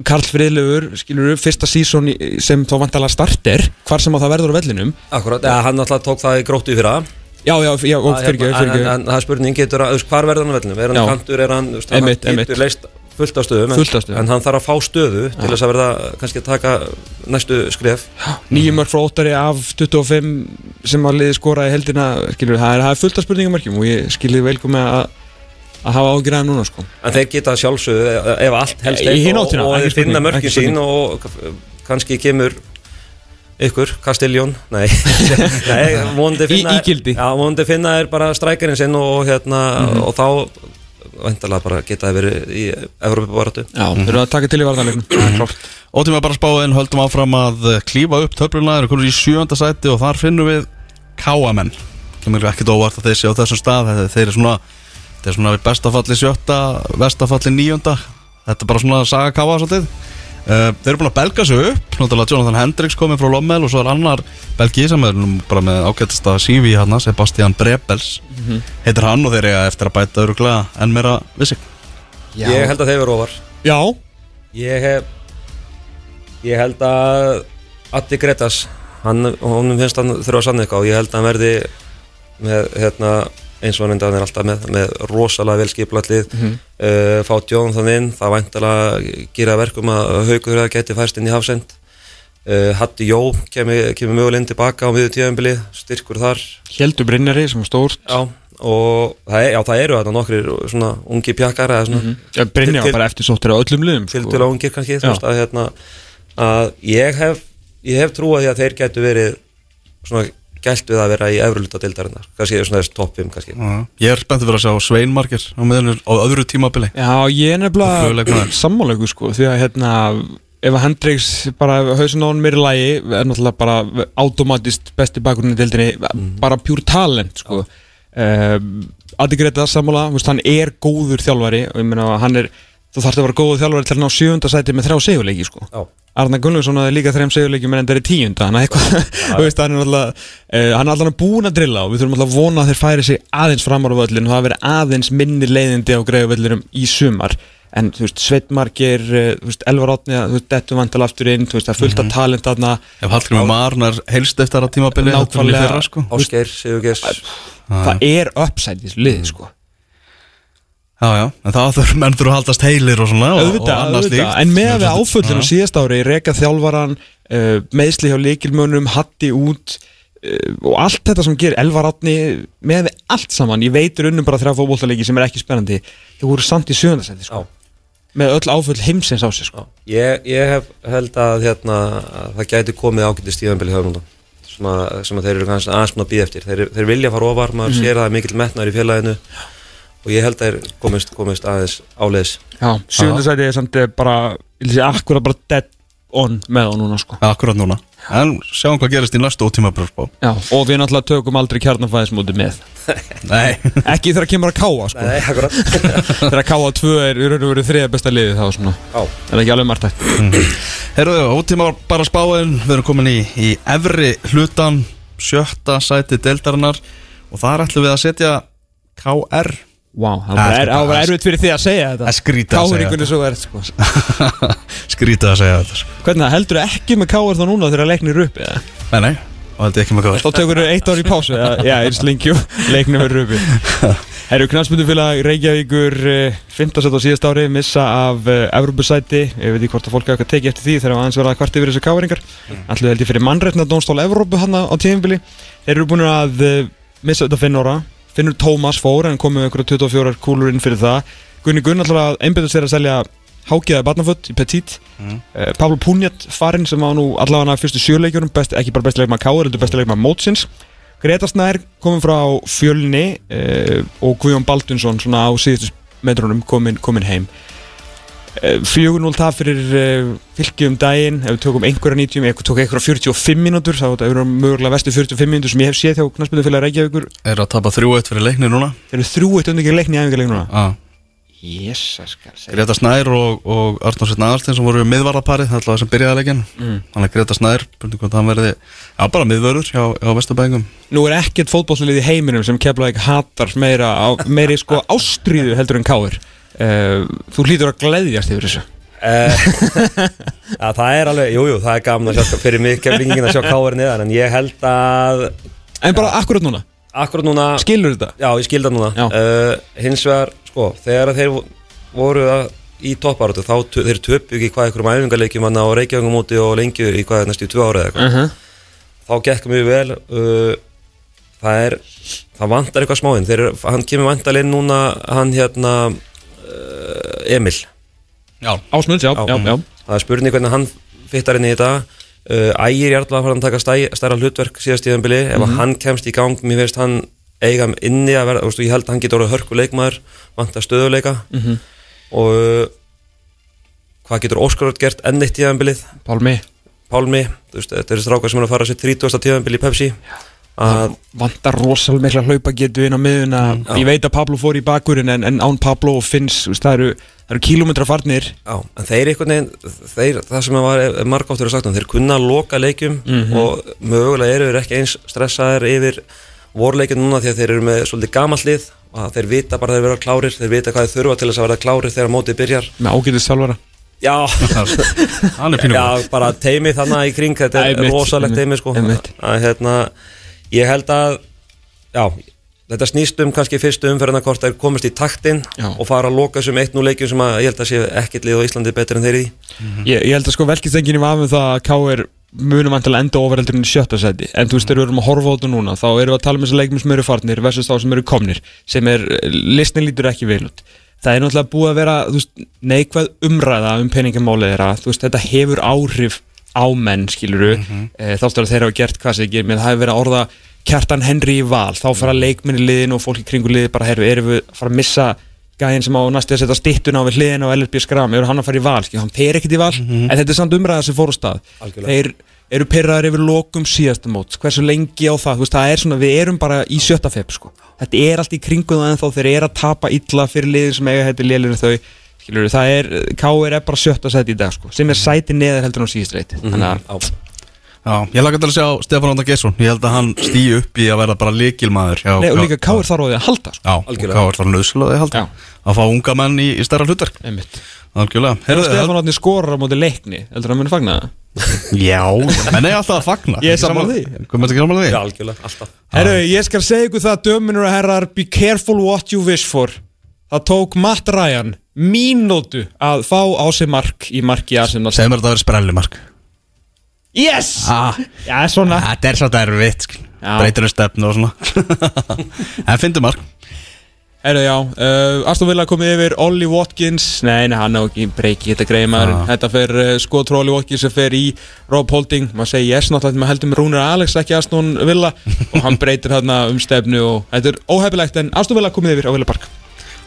Karl Friðlefur, skilur upp fyrsta sísón sem þá vantalega starter hvar sem að það verður á vellinum. Akkurat, ja, hann alltaf tók það í gróttu í fyrra. Já, já, já, og fyrir ekki, fyrir en, ekki en það er spurning getur að, þú veist, hvar verður hann á vellinum? Er hann Já. kantur, er hann, þú veist, hann getur leist fullt af stöðum. En, en hann þarf að fá stöðu til þess að verða kannski að taka næstu skref. Nýjum mörg frá óttari af 25 sem að liði skora í heldina skilur, það er, það er að, að hafa ágjörðað núna sko. En þeir geta sjálfsögðu ef- ef allt helst Í einn og, og ekki þeir finna ekki sín og kannski kemur ykkur, Castelljón nei, [laughs] nei vonandi Í- finna ígildi. Já, vonandi finna er bara strækjarinn sinn og, hérna, Mhm. og þá vendalega bara geta það verið í Evropabaratu Já, þau eru að taka til í er klárt. Ótíma bara spáinn, höldum áfram að eh, klífa upp töfluna, erum konur í sjönda sæti og þar finnum við káamenn sem er ekkert óvart að þeir séu á þessum stað þeir, þeir eru svona, þeir eru svona bestafalli sjötta, vestafalli níunda. Þetta er bara svona saga káa svolítið. Uh, þeir eru búin að belga sig upp. Náttúrulega Jonathan Hendricks komið frá Lommel og svo er annar belgi sem er bara með ágættasta CV hérna, Sebastian Brebels heitir hann og þeir eru eftir að bæta öruglega enn meira við sig. Ég held að þeir verið ofar. Já, Ég hef Ég held að Addi Gretas hann, honum finnst hann þurfa að sanna eitthvað og ég held að hann verði með hérna eins og hann er alltaf með, með rosalega velskiplatlið mm uh, fá Jónathan inn, það væntalega gera verkum að haugur geti færst inn í hafsend. Uh, Hatti Jó kemur, kemur möguleginn tilbaka á miður tíðanbili styrkur þar. Hjeldur Brynjari sem er stórt. Já, og það, er, já, það eru þarna nokkrir svona ungi pjakkar eða svona ja, Brynjar Til- var bara eftir sóttir á öllum liðum til sko. til ungir kannski þú Já. veist, að, hérna, að ég hef hef trúið að þeir getur verið svona gælt við að vera í efruluta deildarinnar, kannski svona þess topp 5 kannski. Já. Ég er spenntið fyrir að sjá Sveinmarkir á á öðru tímabili. Já, ég er nefnilega sammálegu sko því að hérna ef að Hendrix bara hausin á hann mér í lagi er náttúrulega bara automatist besti bakurinn í deildinni bara pure talent sko. Um, Adi Greta veist, hann er góður þjálfari og ég meina að hann er þú þarfst að vera góður þjálfari til að ná sjönda sæti með þrjá segjuleiki sko. Já. Arna Gunnlaugsson hafði líka þrejum segjuleikjum en enda er í tíunda hann er eitthvað, [laughs] þú veist, hann er alltaf búin að drilla og við þurfum alltaf að vona að þeir færi sig aðeins framar á völlin og það hafi verið aðeins minni leiðindi á greiðu völlirum í sumar. En þú veist, Sveitmarkir, uh, Elvar Átni þú veist, Dettu vantal aftur inn, þú veist, það er fullt af talent þarna, Ef Hallgrimur Marnar helst eftir að tímabili Nákvæmlega. sko. Ásgeir, Sigurgess það er upside í þessu liði, sko Já, já, en það þurf menn þurfa að haldast heilir og svona og, og auðvitað, annað auðvitað, slíkt. en með við Já. áföllinu síðast ári, reka þjálfaran uh, meðsli hjá leikilmönnum, hatti út uh, og allt þetta sem gerir Elvar Átni, með við allt saman. Ég veitur unnum bara þrjá fótbollaleiki sem er ekki spennandi. Þau voru samt í sjöndasæti sko. með öll áföll heimsins á sig sko. ég, ég hef held að, hérna, að það gæti komið ágæti stíðanbili höfnum sem, að, sem að þeir eru kannski aðeins að býða eftir. Þeir, þeir vilja fara ofar, maður sér að það er mikill metnar í félaginu og ég held að þeir komist, komist aðeins áleiðis sjöndasæti er samt eh, bara ég vil segja, akkurat bara dead on með á núna sko. Akkurat núna. En sjáum hvað gerist í næstu ótímabröðsbá Já, og við náttúrulega tökum aldrei kjarnafæðismóti með. [laughs] Nei, ekki þegar kemur að káa sko. Nei, akkurat [laughs] þegar káa 2 er í raun og veru þriða besta liði þá svona, Já, en ekki alveg margt Herðu, ótíma bara spáin. Við erum komin í, í efri hlutan Sjötta sæti deildarinnar. Og þar ætlum við að setja KR Wow, það var, er, þetta það var er- erfitt fyrir því að segja Það þetta er skrítið að segja svo er sko. [laughs] Skrítið að segja þetta sko. Hvernig það, heldur ekki með káir þá núna þegar leiknir upp eða? Nei, nei, og þetta er ekki með KR Þá tökur þau eitt ár í pásu Já, eins lengju, leiknir verður uppi. [laughs] Herru, knallspundufélag Reykjavíkur uh, 15 set á síðast ári missa af uh, Evropasæti Ég veit ekki hvort að fólk hafa tekið eftir því þegar aðeins verða kvart yfir þessu káringar Allir held ég fyrir mannrétna dónstól Evrópu hann á tíðinbili Þeir eru búin að uh, missa þetta fimm ára Finnur Tómas fór en komið ykkur 24 kúlur inn fyrir það. Gunni Gunn alltaf einbjöður sér að selja hágeða barnaföld í Petit. Mm. uh, Pablo Punjat farinn sem á nú allavega fyrstu sjöleikjunum best, ekki bara besti leikmaður Káður, heldur besti leikmaður Mótsins. Greta Snær kominn frá fjölni uh, og Guðjón Baldunsson svona á síðustu metrunum komin heim 4-0 það fyrir uh, fylki um daginn. Ef við tökum einhverja 90, ef við tókum einhverja 45 mínútur þá er þetta mögulega vestu 45 mínútur sem ég hef séð hjá knastbyrðufélag Reykjavíkur. Er að tapa 3-1 fyrir leikni núna? Þeir eru þrjú eitt undir ekki leikni í æfingarleik núna. Ah. Segja. Greta Snær og, og Arnór Sveitn Aðarstein sem voru miðvarðarpari Það er alltaf það sem byrjaði leikin Mm. Þannig að Greta Snær, hann verði Já, bara miðvörður hjá, hjá Vesturbæðingum Nú er ekkert fótbollslið í heiminum sem Keflavík hatar meira á, meiri sko [laughs] ástríðu heldur en káir uh, Þú hlýtur að gleðjast yfir þessu Eh, [laughs] ja, það er alveg, jújú, jú, það er gaman að sjá fyrir mig kemlingin að sjá káður niðan en ég held að En bara akkurat núna, akkurat núna, skilur þetta? já ég skilda núna Já. uh, hins vegar, sko, þegar þeir vo- voru að, í topparötu þá þeir töpu ekki hvað einhverjum æfingarleikjum hann á Reykjavíkum úti og lengi í hvað næstu tvö ára eða eitthvað Uh -huh. þá gekk mjög vel uh, það er það vantar eitthvað smáinn hann kemur vantar inn núna hann hérna Emil. Já, Ásmunds, já, Já. já, já, það er spurning hvernig hann fittar inn í þetta. Uh, Ægir alltaf að fara að taka stæ, stærra hlutverk síðast í þennbili ef Mhm. að hann kemst í gang, mér finnst hann eiga inni að veist, ég held að hann getur orðið hörku leikmaður, vantar stöðuleika Mhm. og uh, hvað getur Óskarur gert enn eitt tíðanbilið, Pálmi. Pálmi þú veist, þetta eru strákar sem er að fara sér 30. tíðanbili í Pepsi að Vantar rosalega mikla hlaupa getu inn á miðuna Já. Ég veit að Pablo fór í bakurinn en, en án Pablo og Finns, það eru, það eru kílómetra farnir Já, en þeir einhvern veginn, þeir, það sem var margáttur að sagt um, þeir kunna að loka leikjum Mhm. og mögulega eru þeir ekki eins stressaðir yfir vorleikin núna því að þeir eru með svolítið gamall lið og að þeir vita bara að þeir vera klárir, þeir vita hvað þeir þurfa til þess að vera klárir þegar mótið byrjar. með ágætið sjálfara Já, er [laughs] já, bara teimi þannig í kring, þetta er rosalegt teimi sko. Að, hérna, ég held að, já, þetta snýst um kannski fyrstu umferðina hvort þeir komist í taktinn Já. og fara að loka þessum 1-0 leikjum sem að ég held að sé ekkert lið á Íslandi betur en þeir í. ég, ég held að sko velkistengin í vafum það að K.R. munum vantilega enda overeldurinn í sjötta seti en þú veist, þegar við erum að horfa á þetta núna þá erum við að tala um þessi leikmið sem eru farnir versus þá sem eru komnir sem er, listnin lítur ekki vel út það er náttúrulega búið að vera veist, neikvæð umræða um peningamálið þeirra þú veist, þetta hefur áhrif á menn, skiluru mm -hmm. þáttur að þeirra hafa gert hvað sem ekki, menn það hefur verið að orða kjartan Henry í val, þá fara leikminni liðin og fólk í kringu liði bara, herru, erum við að fara að missa gæðin sem á næstu að setja stittun á við hliðin á LRB skram, eru hann að fara í val, skil, hann fer ekkert í val. En þetta er samt umræða sem fór á stað. Þeir eru pyrraðar yfir lokum síðasta mót hversu lengi á það, þú veist, það er svona við erum bara í sjötta feb, sko. Þetta er allt í kringu það en þá þeir eru að tapa illa fyrir liðin sem eiga hætti liðinu þau skilur, það er, K.R. er bara sjötta seti í dag, sko, sem er sæti neðar heldur en á síðast reyti, þannig að á, Já, ég lakka til að sjá Stefán Óndar Gesson Ég held að hann stýi upp í að vera bara líkilmaður hjá, Nei, og líka K.R. þarf á því að halda, sko Já, og Algjörlega. Káur þarf nöðslega að halda Já. Að fá unga menn í, í stærra hlutverk einmitt Algjörlega Heyrðu, Stefán Átni skorar á móti leikni heldur hann muni fagna það? [laughs] Já, menn er alltaf að fagna Ég er sammála því. Hvað með þetta ekki samanlega já, því? algjörlega, alltaf Herru, ég skal segja ykkur það döminur og herrar Be careful what you wish for Það tók Matt Ryan mínútu að fá á sig mark í marki Arsenal. Segð mér að það verið sprellimark. Yes! ah, Já, svona. Þetta er svolítið erfitt skil. Já. Breytir um stefnu og svona. [laughs] En fyndi mark. Herru, já, uh, Aston Villa komið yfir Ollie Watkins. Nei, nei, hann á ekki breyki þetta greið maður Ah. Þetta fer uh, skotrú Ollie Watkins sem fer í Rob Holding. Maður segir yes, náttúrulega maður heldur með Rúnir Alex ekki Aston Villa. Og hann breytir hérna um stefnu og þetta er óhefilegt en Aston Villa komið yfir á Villa Park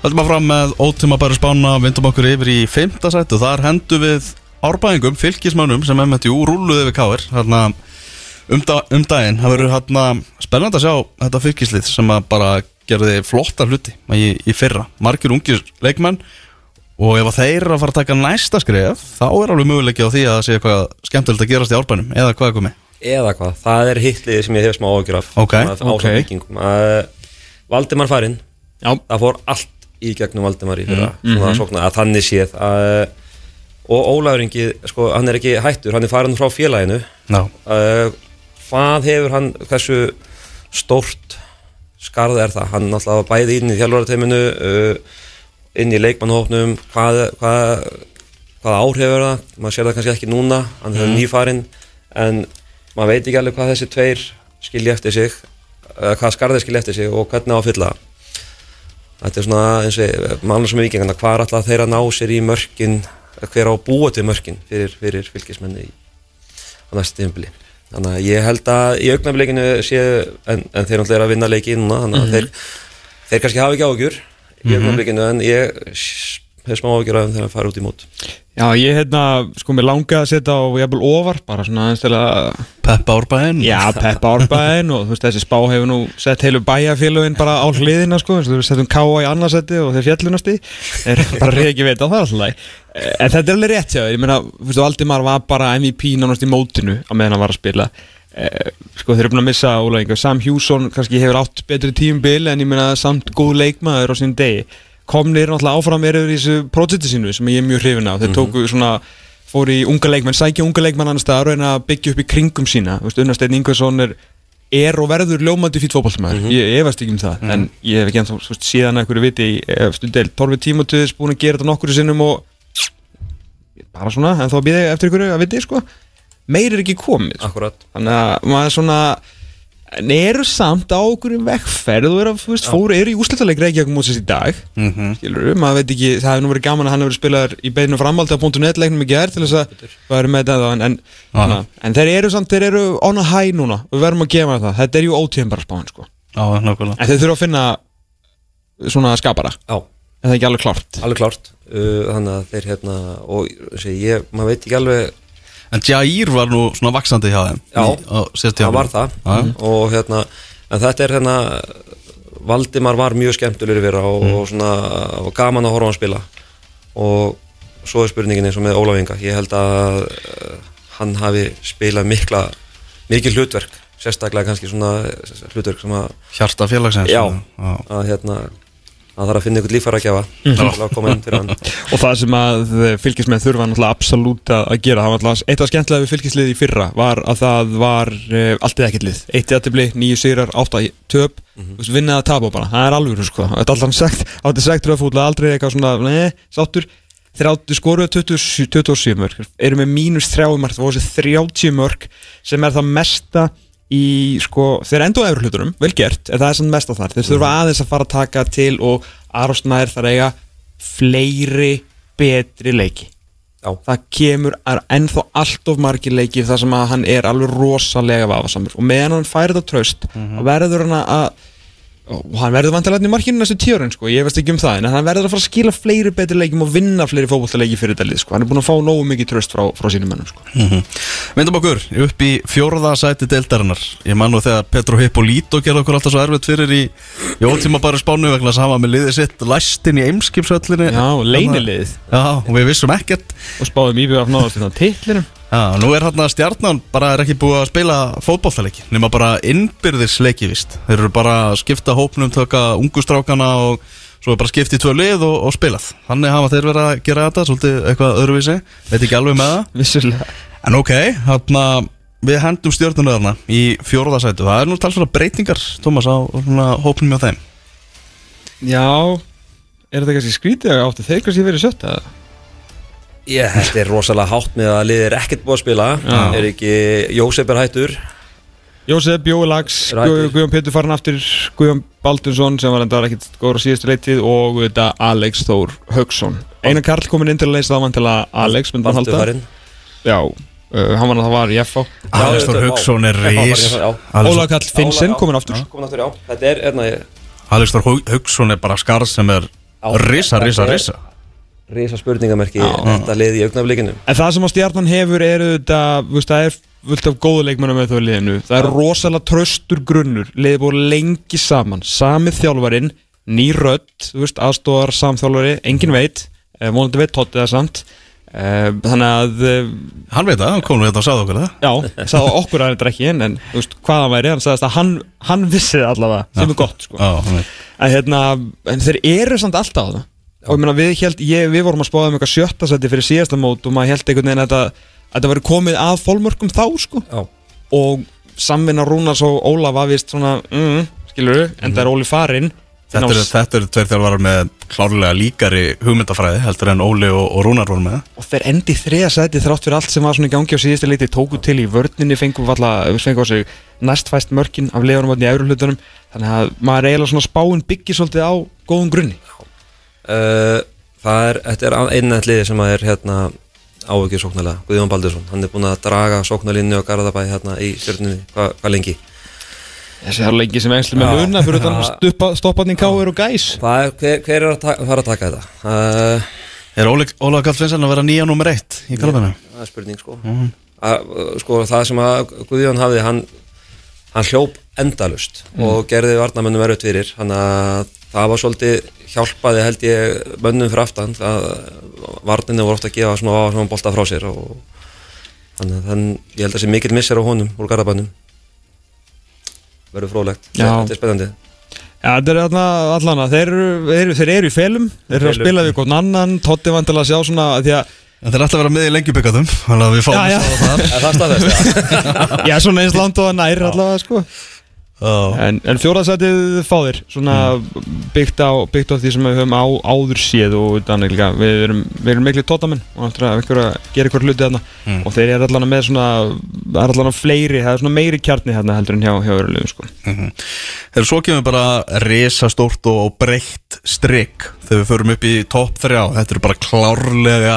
Höldum að fram með ótíma bara spána Vindum okkur yfir í fimmta sættu Þar hendum við árbæðingum, fylgismönnum sem MTU rúluði við káir Þarna um, da, um daginn. Það verður hérna spennandi að sjá þetta fylgislið sem að bara gerði flotta hluti í, í fyrra. Margir ungir leikmenn Og ef að þeir eru að fara að taka næsta skref Þá er alveg möguleiki á því að það sé eitthvað skemmtilegt að gerast í árbænum. Eða hvað er komið eða hvað, það er hitliði sem ég hef smá ágjur af. Ok, Svona ok. ásamt vikingum uh, Valdimar farinn Já, það fór allt í gegnum Valdimar í fyrra. Svona sókna að þannig séð uh, og Ólafur Ingi, sko, hann er ekki hættur hann er farin frá félaginu. Já, uh, hvað hefur hann hversu stórt skarð er það, hann var bæði inn í þjálfarateiminu uh, inn í leikmannhófnum hvað, hvað, hvað áhrif er það, maður sér það kannski ekki núna hann er nýfarinn en maður veit ekki alveg hvað þessi tveir skilja eftir sig uh, hvað skarðir skilja eftir sig og hvernig á að fylla. það. Þetta er svona eins og mannlega sem er vikingana, hvað er alltaf þeir að ná sér í mörkin hver á að búa til mörkin fyrir, fyrir fylgismenni í, á næstu tímabili. Þannig að ég held að í augnablikinu séu, en, en þeir náttúrulega er að vinna leiki núna, þannig að þeir, þeir kannski hafa ekki áhugjur í augnablikinu en ég s- hef smá þeim þegar það fara út í mót. Já, ég hérna, sko, mér langaði að setja á jafnvel ofar, bara svona aðeins til að Peppa árbæðin Já, peppa árbæðin og þú veist, þessi spá hefur nú sett heilu bæjarfélögin bara á hliðina, sko, þú settum Káa í annarsætti og þeir fjallunasti er [laughs] bara reyð ekki veit á það alltaf En þetta er alveg rétt, já, ég meina, þú veist, Valdimar var bara MVP nánast í mótinu á meðan hann var að spila. Eh, Sko, þeir eru búin að missa Óla Sam Hjússon kannski hefur átt betri tímbil en ég meina samt góð leikmaður á sín degi komnir náttúrulega áfram eru í þessu projekti sínu sem ég er mjög hrifin af. Þeir tóku svona fór í unga leikmenn, sækja unga leikmenn annars staðar og reyna að byggja upp í kringum sína. Þú veist, Unnarsteinn Ingvarsson er, er og verður ljómandi fýtt fótballtamaður, ég efast ekki um það en ég hef ekki ennþá síðan að einhverju viti í stundel, Torfi Tímotuðis búin að gera þetta nokkru sinnum og bara svona, en þá býði eftir einhverju að viti sko, meir er ekki komið sko. Akkurat þannig að maður svona en eru samt á okkur vegferð og eru, veist, fóru, eru í úslitaleg Reykjavík mótsins í dag. Mhm. skilur maður veit ekki, það hefur nú verið gaman að hann hefur verið spilaðar í beinu framhaldi á .net leiknum í gerð til þess að vera með þetta en, en, na, en þeir eru samt, þeir eru on a high núna. Við verðum að gefa það, þetta er ju ótíðan bara spáin sko. Já, en þeir þurfa að finna svona skapara, Já, en það er ekki alveg klárt? Alveg klárt. Uh, þannig að þeir hérna og sé, ég, maður veit ekki alveg En Jair var nú svona vaksandi hjá þeim Já, það var það Já. og hérna, en þetta er hérna Valdimar var mjög skemmtulegur vera og, Mm. og svona og gaman að horfa hann spila og svo er spurningin eins og með Ólaf Inga ég held að uh, hann hafi spilað mikla mikil hlutverk, sérstaklega kannski svona hlutverk sem að, Hjarta félagsins Já. Að hérna það er að finna ykkur að gefa til að inn fyrir hann. [laughs] Og það sem að fylgismenn þurfa náttúrulega absolutt að að gera, var eitt af skemmtilega við fylgislið í fyrra var að það var uh, allt eða ekkert lið, eitt í aðtibli, nýju sigrar átta í töp, mm -hmm. vinnið að tapa bara. Það er alveg, sko, þetta er alltaf sagt átti sagt röðfútlega aldrei eitthvað svona, neð, sáttur. 30, skoruðu 27, 27 mörg eru með mínus 3 mörg það voru þessi 30 mörg sem er það mesta í sko, þeir endur á efur hlutunum, vel gert en það er svona mesta þar, þeir þurfa aðeins að fara að taka til og Arosnær þar eiga fleiri betri leiki Já. það kemur ennþá allt of margir leikir þar sem að hann er alveg rosalega vafasamur og meðan hann færi þetta traust Mhm. og verður hann að og hann verður vantilega í markinu næstu tíurinn sko, ég veist ekki um það en hann verður að fara að skila fleiri betri leikim og vinna fleiri fótbollaleiki fyrir þetta lið sko. hann er búin að fá nógu mikið tröst frá, frá sínum mennum sko. Myndum okkur upp í fjórða sæti deildarinnar. Ég man nú þegar Petro Hippolito gerði okkur alltaf svo erfitt fyrir í, í ótíma bara spánu vegna var með liðið sitt læstin í eimskipsöllinni já, leyniliðið Já, og við vissum ekkert. Og spáðum íbjöð Já, nú er hérna stjarnan bara er ekki búið að spila fótbollaleiki nema bara innbyrðisleiki vist Þeir eru bara að skipta hópnum, taka ungustrákana og svo er bara skipt í tvö lið og, og spilað. Þannig hafa þeir verið að gera þetta, svolítið eitthvað öðruvísi. Veit ekki alveg með það. [laughs] Vissulega. En ok, hérna við hendum stjörnuna þarna í fjórðasætu Það er nú talsvara breytingar, Tómas, á svona hópnum hjá þeim. Já, er þetta kannski skrítið að áttu? Þeir kannski verið sött að Ég, þetta er rosalega hátt með að liðið er ekkert búið að spila. Já. Er ekki Jósef er hættur? Jósef Bjói Lags. Guð- Guðjón Pétur farin aftur Guðjón Baldursson sem var enda ekkert góður á síðustu leitið og þetta Alex Þór Haugsson Einar Karl komin inn til að leysa það vann til að Alex myndi Baldur halda? Já, uh, hann var að það var í FH Alex Þór Hauksson er. Alex- Óla Karl Finnsen Óla- komin já, aftur. Já, Komin aftur, já. Þetta er, hérna, Alex Þór Hauksson er bara skarð sem er risa, risa, risa risa spurningamerki. Þetta lið í augnaflikinu En það sem að stjarnan hefur er þetta, það er fullt af góðu leikmennum með þau liðinu. Það er rosalega tröstur grunnur. Liðið búið lengi saman. Samið þjálfarinn, ný rödd Þú veist, aðstóðar samþjálfari, engin veit eh, Vonandi veit Totti það samt. Eh, Þannig að eh, Hann veit það, hann kom nú hérna og sagði okkur það. Já, sagði okkur að þetta ekki en, en veist, hvað hann væri, hann sagðist að hann, hann vissi það allavega, sem er gott sko. Já, en, hérna, en þeir eru samt alltaf á það og ég meina við, held, ég, við vorum að spáða um eitthvað sjötta seti fyrir síðasta mót og maður held einhvern veginn að þetta, að væri komið að fólmörkum þá sko. Já, og samvinna Rúnars og Ólaf var vist svona, mm, skilur en það er Óli farinn Þetta eru þetta eru tveir þjálfarar með klárlega líkari hugmyndafræði heldur en Óli og, og Rúnar voru með. Og þeir endi í þriða seti þrátt fyrir allt sem var svona í gangi á síðustu leiti tóku til í vörninni, fengum á sig næstfæst mörkin af leðunum í efru hlutunum, þannig að maður er eiginlega svona spáin byggir svolítið á góðum grunni það er, þetta er einnætt liði sem að er hérna ávikið sóknarlega, Guðjón Baldursson hann er búin að draga sóknarlinni og Garðabæ hérna í stjórnunni, hvað hva lengi? Þessi er lengi sem engsli með munna fyrir utan stuppa, stopparning káir og gæs. Hvað er, hver, hver er að fara að taka þetta? Uh, Er Óli, Óla Kall Finnsen að vera nýja nummer eitt í kalabæna? það er spurning sko. Að, sko það sem að Guðjón hafði hann, hann hljóp endalust og gerði varnamönnum erut fyrir. Hann að það var svolítið hjálpaði held ég mönnum fyrir aftan. Það varninu voru ofta að gefa svona, svona bolta frá sér og þannig að þann, ég held að sé mikill missir á honum úr garabannum verður fróðlegt, Já. þetta er spennandi. Já, þetta er þarna allan að þeir, eru- þeir, eru- þeir eru í felum. Þeir eru að spila við hvern annan. Totti vantilega að sjá svona því að, En þeir ætla að vera með í lengjubikaðum Þannig að við fáum Já, já. það. Er það staðfest? Já. [laughs] já, svona eins land og að nær allavega sko Já. En, en fjóraðsætið fáðir svona byggt, á, byggt á því sem við höfum á, áður séð og þannig líka við erum, við erum miklu tóttamenn og áttur að einhver að gera einhver hluti þarna Mm. og þeir eru allan með svona það er allan fleiri, það er svona meiri kjarni þarna heldur en hjá, hjá öðru liðum sko Þegar svo kemur bara risastórt og breytt strikk Þegar við förum upp í topp þrjá Þetta eru bara klárlega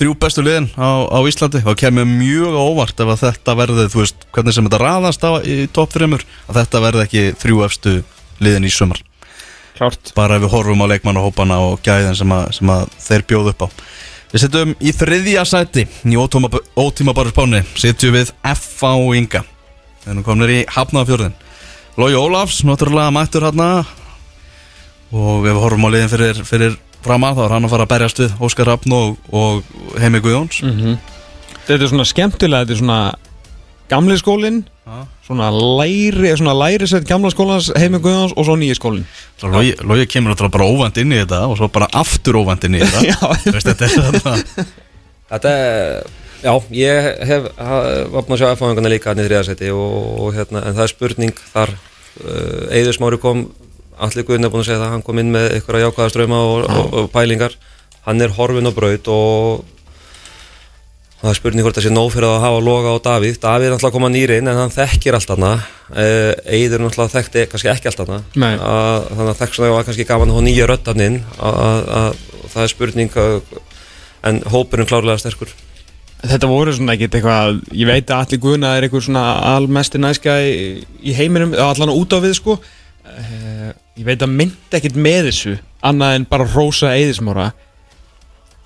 þrjú bestu liðin á, á Íslandi. Og kemur mjög óvart ef að þetta verði, þú veist, hvernig sem þetta raðast á í topp þrjumur, að þetta verði ekki þrjú efstu liðin í sumar. Klárt. Bara ef við horfum á leikmannahópana og gæðin sem að, sem að þeir bjóðu upp á. Við setjum í þriðja sæti í ótíma, ótíma bara spáni. Setjum við F.A. Inga. Eru komnir í Hafnafjörðin Lói Ólafs, náttúrulega mættur hérna. Og ef við horfum á liðin fyrir, fyrir fram að þá er hann að fara að berjast við Óskar Rafn og, og Heimi Guðjóns. Þetta er svona skemmtilega, þetta er svona gamli skólinn svona læri, svona læri sett gamla skólans heimi Guðjóns og svo nýji skólinn. Lói, Lói kemur náttúrulega bara óvænt inn í þetta og svo bara aftur óvænt inn í þetta. [laughs] Já. Þú veist, þetta er þetta Þetta er, já, ég hef búin að sjá F-fáinguna líka hann í þriðarsæti og, og hérna, en það er spurning þar, uh, Eiður Smári kom allir guðin er búin að segja það, hann kom inn með ykkur að jákvæða ströma og, og, og pælingar. Hann er horfin á braut og það er spurning hvort það sé nóg fyrir að hafa loga á Davíð. Davíð er náttúrulega að koma nýri inn en hann þekkir allt hana Eidur náttúrulega þekkti kannski ekki allt hana þannig að þekk svona var kannski gaman fá nýja röddan inn. Að, að, að það er spurning en hópurinn klárlega sterkur. Þetta voru svona ekkert eitthvað, ég veit að allir guðna er eitthvað svona almesti næska í, í heiminum, allan út á við sko uh, Ég veit að myndi ekkert með þessu, annað en bara rosa eðismóra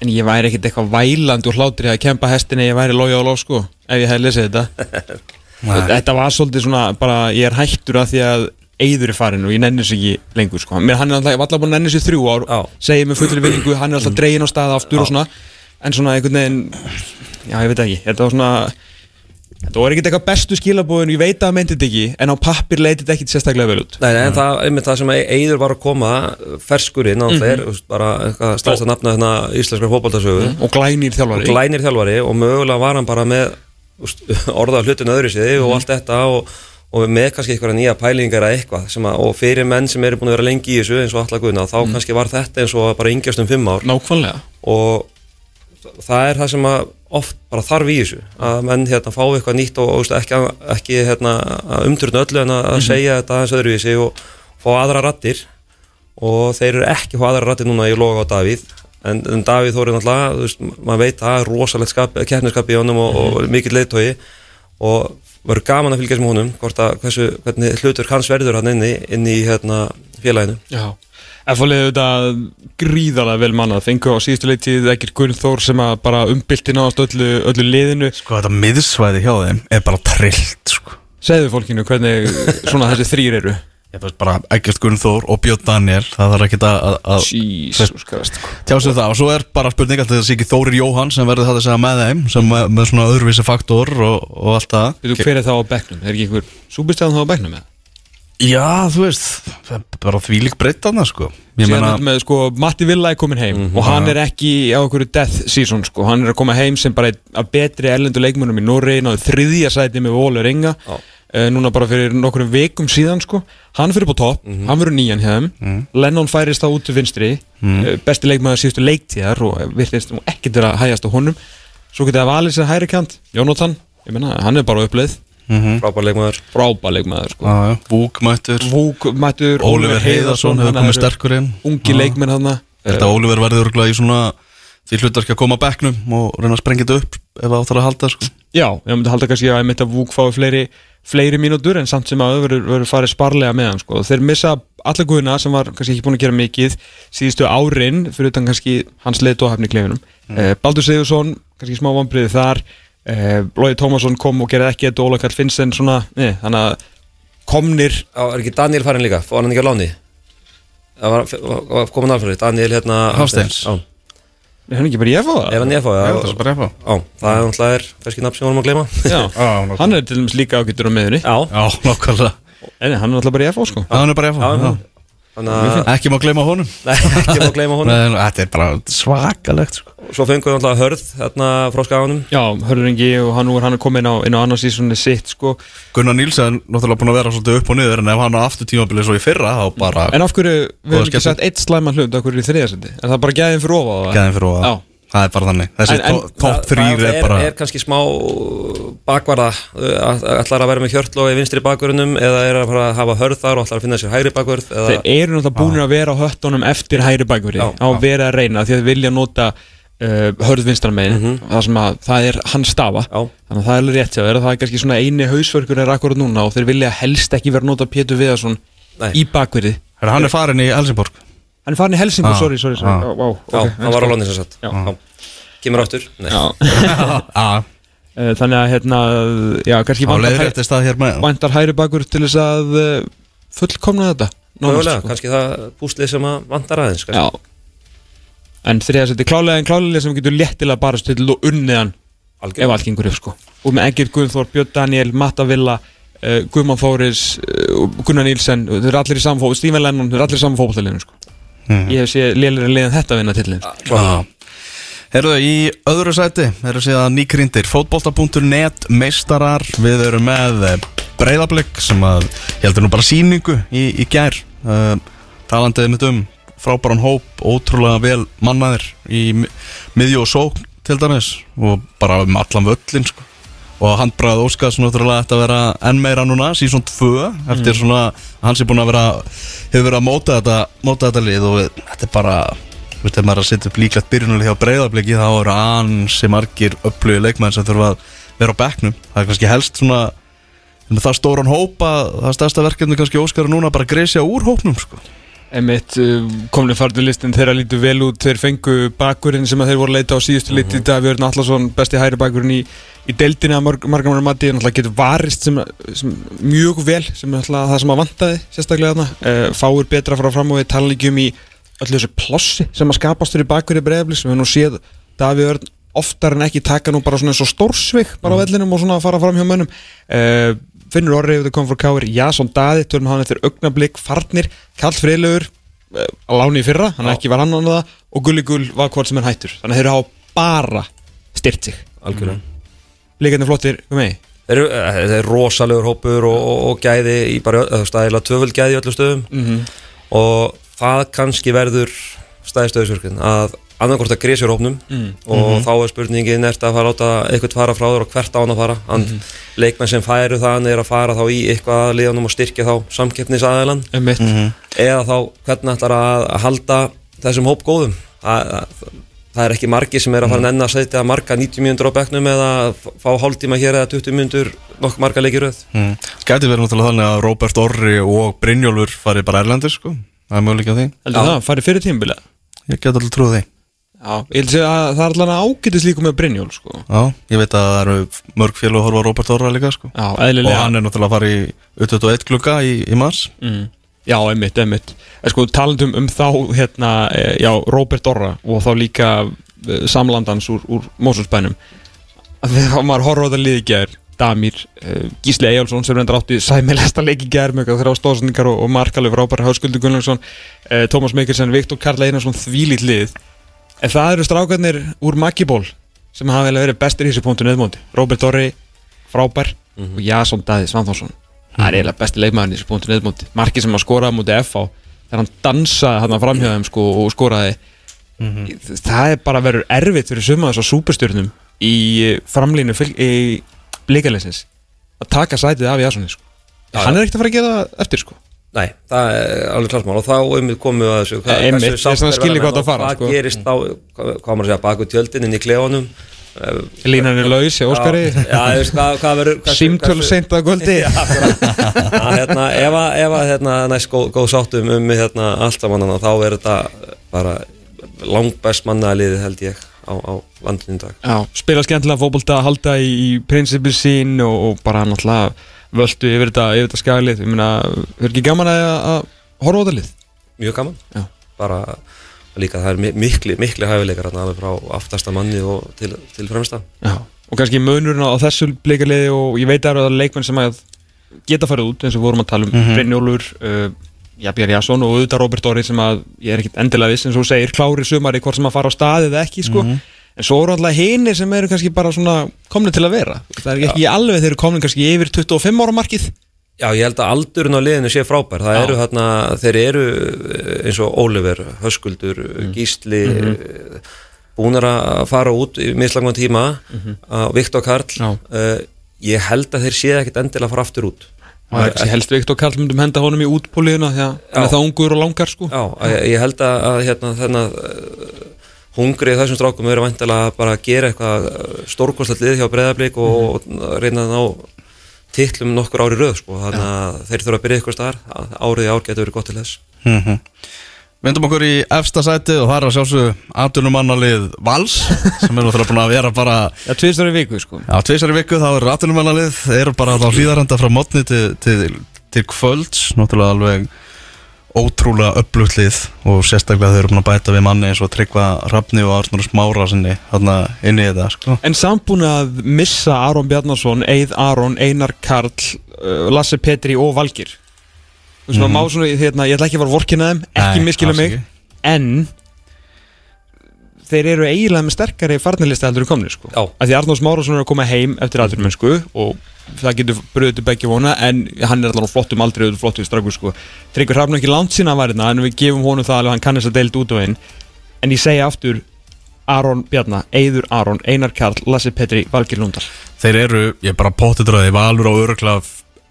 En ég væri ekkert eitthvað vælandi og hlátri að kempa hestinni ég væri lója á lof sko, ef ég hef lesið þetta. [laughs] Þetta var svolítið svona, bara ég er hættur að því að Eiður er farin og ég nenni þessu ekki lengur sko. Mér hann er alltaf, ég var alltaf búin að nenni þessu þrjú ár segið með fullri vinningu, hann er alltaf dregin á stað aftur og svona. En svona einhvern veginn, já ég veit ekki, þetta var svona Þetta voru ekkert eitthvað bestu skilabóðin, ég veit að það myndi þetta ekki En á pappir leitið þetta ekkert sérstaklega vel út. Nei, nei, en það, einmitt það sem Eidur var að koma ferskurinn á þeir, mm bara eitthvað stærsta nafna hérna íslenskar fótboltasögu. Og glænýr þjálfari. Glænir þjálfari og mögulega var hann bara með [laughs] orðað hlutin öðru siði og allt þetta og, og með kannski eitthvað nýja pælingar eða eitthvað sem að, og fyrir menn sem eru búin að vera lengi í þessu eins og allar guðna þá kannski var þetta eins og bara yngjast um fimm ár. Nákvæmlega. Og það er það sem oft bara þarf í þessu að menn hérna fá eitthvað nýtt og, og ekki, ekki hérna, að umturna öllu en að, að segja þetta aðeins öðruvísi og fá aðra rattir og þeir eru ekki fá aðra rattir núna í loga á Davíð. En, en Davíð Þóri náttúrulega, þú veist, maður veit að það er rosalegt keppniskap í honum og, og mikill leiðtói og verður gaman að fylgjast með honum að hversu, hvernig hlutur hans verður hann inni, inni í hérna, félaginu. Já F-fólið auðvitað gríðarlega vel mannað. Fengu á síðustu leitið ekkert Gunnþór sem að bara umbylti náðast öllu, öllu liðinu. Sko þetta miðsvæði hjá þeim er bara trillt sko. Segðu fólkinu hvernig svona þessi þrýr eru. Ég veist bara Egert Gunnþór og Björn Daniel Það þarf ekki að, að, að Jesus Christ. Tjá sig það. Og svo er bara spurning þetta sé ekki Þórir Jóhann sem verður það að segja með þeim sem með, með svona öðruvísi faktor og, og allt það. Hver er það á bekknum? Er ekki einhver súbistæðan þá á bekknum með? Já, þú veist, það er bara þvílík breytt annað sko. Ég Síðan meina, með, sko, Matti Villa er komin heim og hann er ekki á einhverju death season sko. hann er að koma heim sem bara einn af betri erlendu leikmönum í Norri, náðu þriðja sæti með Volur Inga Já. uh, núna bara fyrir nokkrum vikum síðan sko. hann fyrir på topp, hann verður nýjan hjá þeim. Lennon færist það út til vinstri. Uh, besti leikmöður síðustu leiktíðar og virðist nú ekkert að hægast á honum. Svo getur það valið sér hæri kant Jónatan, ég menna, hann er bara uppleið frábær leikmaður. Frábær leikmöður sko. já, já, Vúk mættur Vúk, Mættur, Óliver Heiðarsson hefur komið sterkur inn. ungi leikmenn hann Þetta Óliver verður örgulega í svona því hlutverk að koma að bekknum og reyna að sprengja þetta upp ef það áttar að halda sko. Já, ég myndi halda kannski að ég myndi að Vúk fái fleiri, fleiri mínútur en samt sem að verður, verður farið sparlega með hann sko. Þeir missa alla guðuna sem var kannski ekki búin að gera mikið síðustu árin fyrir utan kannski hans leitóhafni í klefinum. Eh, eh, Lóði Tómasson kom og gerði ekki þetta Óla Karl Finnsen svona, nei, þannig að komnir, Já, er ekki Daniel farin líka, fór hann ekki á láni? Það var, var komin alfæri Daniel hérna Hafsteins. Já, er hann ekki bara ég að fá það? ef hann ég fá Já, já, það er bara eftir já, það er náttúrulega er ferski nafn sem vorum að gleyma. [laughs] Já, Já, hann er til dæmis líka ágættur á meðunni, Já, Já, nokkvæmlega en hann er alltaf bara ég að fá sko. Það er bara já, þannig að Ekki má gleyma honum. [laughs] Nei, ekki má gleyma honum. Nei, Þetta er bara svakalegt sko. Svo fengum við náttúrulega hörð hérna frá skaganum. Já, Hörðurengi og hann nú er hann að koma inn á, inn á annars sísoni sitt sko. Gunnar Nílsen náttúrulega búin að vera svolítið upp og niður en ef hann á aftur tímabilið svo í fyrra þá bara En af hverju, við hefum ekki sagt eitt slæman hlut af hverju í þriðasendi Er það bara gæðin fyrir ofa gæðin fyrir og Já. Það er bara þannig. Þessi En- en- to- topp þrýr Það er bara er kannski smá bakvarða uh, ætlar að vera með hjörtló í vinstri bakvörunum eða er að fara að hafa hörð þar og ætlar að finna sér hægri bakvörð eða... Þeir eru náttúrulega búin að vera á höttunum eftir hægri Já, á að vera að reyna því að vilja nota uh, hörð vinstra megin. Það sem að það er hans stafa Já. þannig að það er alveg rétt að það er kannski svona eini hausverkur er akkurat núna og þeir vilja helst ekki vera að nota Pétur Viðarsson í Herra, hann er farin í Helsingborg Hann er farin í Helsingborg, Já, sorry, sorry, sorry. já. Já, vá, Já, það var á lónin sem sagt Já. Kemur áttur Nei. Já. Já, [laughs] Eh, Þannig að hérna, já, kannski á vantar hæ- leiðrétti stað hér með væntar hægri bakur til þess að uh, fullkomna þetta Mögulega, sko. kannski það púslið sem að vantar aðeins kannski. Já En þriðasetti klálega en klálega sem getur léttilega bara til og unniðan ef Algjörlega. allt gengur upp sko Og með Egil Guðnþór, Björn Daniel, Matta Villa uh, Guðmann Þóris, uh, Gunnar Nílsen Þeir eru allir í samfó, Stífen Lennon Þeir eru allir í fótballtalinu sko. Ég hef séð lélir en liðan þetta að vinna tillin Já. Herðu, í öðru sæti eru síðan nýgrindir fótbolta.net meistarar, við erum með breyðablик sem að ég heldur nú bara síningu í, í gær uh, talandið mitt um frábæran hóp, ótrúlega vel mannaðir í mi- miðju og sókn til dæmis og bara um allan völlin sko. Og hann bræði Óskars náttúrulega ætti að vera enn meira núna, síðan 2 eftir svona, hann sé búin að vera hefur verið að móta þetta, móta þetta lið og þetta er bara þú veist, ef maður er að setja upp líklegt byrjunuleg hjá breyðabliki þá eru ansi margir upplögu leikmenn sem þurfa að vera á bekknum það er kannski helst svona það stóran hópa, það stærsta verkefni kannski Óskar er núna bara að gresja úr hópnum sko. Emitt, komlega farðu listin þeirra lítu vel út, þeir fengu bakurinn sem að þeir voru að leita á síðustu mm -hmm. liti Davíð Örn Allarsson, besti hæri bakurinn í, í deildina marg, margar margar mati, náttúrulega getur varist sem, sem mjög vel, sem náttúrulega það sem að vantaði sérstaklega þarna, uh, fáur betra frá fram og við tala ekki um í öllu þessu plossi sem að skapast fyrir bakurinn breyðabli sem við nú séð Davíð Örn oftar en ekki taka nú bara svona eins og stórsvig bara á vellinum og svona fara fram hjá mönnum. Uh, Finnur Orri ef þau kom frá Káir Jason Daði, törnum hann eftir augnablík farnir, Karl Freilögur uh, á láni í fyrra, hann ekki var hann á það og Gulli Gull var hvort sem er hættur. Þannig að þeir hafa bara styrt sig. Algjörlega. Líkandi flottir um mig Þeir eru, eh, þeir eru rosalegur hópur og, og, og gæði í bara, þú veist, ægilega tvöföld gæði í öllu stöðum. Mhm. og það kannski verður stæðistöðisverkun að annarkort að grísja hópnum Mm. og þá er spurningin eftir að fara að láta eitthvað fara frá þér og hvert á hann að fara? Hann, Mhm. leikmenn sem færu það er að fara þá í eitthvað að liðanum og styrkja þá samkeppnisaðilan mitt eða þá hvernig ætlar að, að halda þessum hóp góðum? Það, það, það er ekki margi sem er að fara að nenni að setja marga 90 mínútur á bekknum eða fá hálftíma hér eða 20 mínútur nokkuð marga leikir röð mm. Gæti verið náttúrulega þannig að Robert Orri og Brynjólfur fari bara erlendir sko. það það, það er allan ágætis líku með Brynjól sko. Já, ég veit að það eru mörg félag að horfa á Robert Orra líka sko. Já, og hann er náttúrulega að fara í 21 klukka í, í mars mm. Já, einmitt, einmitt sko, talandum um þá, hérna eh, já, Robert Orra og þá líka eh, samlandans úr, úr Mósulsbænum þegar maður horfa á þetta liði gær Damir, uh, Gísli Eyjálsson sem reyndar átti sæmilesta leiki gær með þrjá stóðsendingar og, og markalöf frábæri Hauðskuldur Gunnlaugsson, Tómas Mikkelsen Viktor Karl Einarsson þvílít lið en það eru strákarnir úr Maggiból sem hafa vel verið bestir í þessu punktu neðmóti Robert Orri, frábær og Jason Daði Svanþórsson. Það er eiginlega besti leikmaðurinn í þessu punktu neðmóti marki sem að skoraði mútið FH þegar hann dansaði hann framhjáðum sko, og skoraði. Það er bara verið erfitt fyrir suma þessar súperstjörnum í framlínu fylg, í blíkalegsins að taka sætið af Jasoni sko. Hann er ekkert að fara að gera það eftir sko. Nei, það er alveg klarsmál og þá einmitt komum við að þessu Eh, einmitt, er svona að skilja hvað það fara, Hvað sko. gerist þá, hvað hvað maður að segja, baku tjöldin inn í klefanum? Línan er laus Óskari. Já, hvað, hvað símtöl hversu- seint að kvöldi. [laughs] Já, hérna, ef að, að hérna, næst góð, góð sáttum um hérna, allt saman þá er þetta bara langt best mannaðaliði held ég á, á landinu í dag. Já, spila skemmtilega fótbolta, halda í, í prinsipið sín og, og bara náttúrulega völdu yfir þetta, yfir þetta skagalið ég meina, er ekki gaman að, að horfa á þetta lið? mjög gaman Já. bara líka það er mi- mikli, mikli hæfileikar hérna, alveg frá aftasta manni og til, til fremsta Já, og kannski munurinn á þessu bleikaliði og ég veit að það eru leikmenn sem að geta farið út eins og við vorum að tala um mm Mhm. Brynjólfur, uh, Jafnir Jasson og auðvitað Robert Orri sem að ég er ekkit endilega viss eins og segir klári sumari hvort sem að fara á staðið eða ekki sko. En svo eru alltaf hinir sem eru kannski bara svona komni til að vera. Það er ekki alveg þeir eru komni kannski yfir 25 ára markið. Já, ég held að aldurinn á liðinu sé frábær. Það Já. eru þarna, þeir eru eh, eins og Oliver, Höskuldur Gísli mm búnar að fara út í mislangum tíma mm Viktor Karl. Já. uh, ég held að þeir séu ekkit endilega að fara aftur út. Ekki helst Viktor Karl myndum henda honum í útpóliðuna því að það ungur og langar sko. Já, að, ég held að, að hérna, þennan uh, hungrið þessum strákum eru vantilega bara að gera eitthvað stórkostlegt lið hjá breyðablík og, og reyna að ná titlum nokkur ári röð sko. þannig að þeir þurfa að byrja eitthvað staðar árið í ár getur verið gott til þess. Mm Vindum okkur í efsta sæti og það er að sjálfsögðu aðtunumannalið Vals sem eru náttúrulega búin að vera bara Já, tvistar í viku sko. Já, tveisar í viku þá er aðtunumannalið þeir eru bara á hlýðarenda frá mótni til, til, til kvölds náttúrulega alveg ótrúlega upplugt lið og sérstaklega þau eru búin að bæta við manni eins og Tryggva Rafni og Arnur Smára sinni þarna inn í þetta sko. En samt búin að missa Aron Bjarnason, Eið Aron, Einar Karl, uh, Lasse Petri og Valgir Þú veist, maður má svona, hérna, ég ætla ekki að fara vorkina þeim, ekki miskila mig. En þeir eru eiginlega með sterkari farnilista heldur en komni sko. Að því Arnórs Márásson er að koma heim eftir aðurmennsku og það getur bröðið til begge vona en hann er á flottum aldrei og flottum straku sko. Tryggur hrafn ekki langt sína að varina en við gefum honum það alveg hann kann þess að deilt út og inn en ég segja aftur Aron Bjarnar, Eiður Aron, Einar Karl, Lassi Petri, Valgir Lundar Þeir eru, ég er bara pottitröði Valur á örugla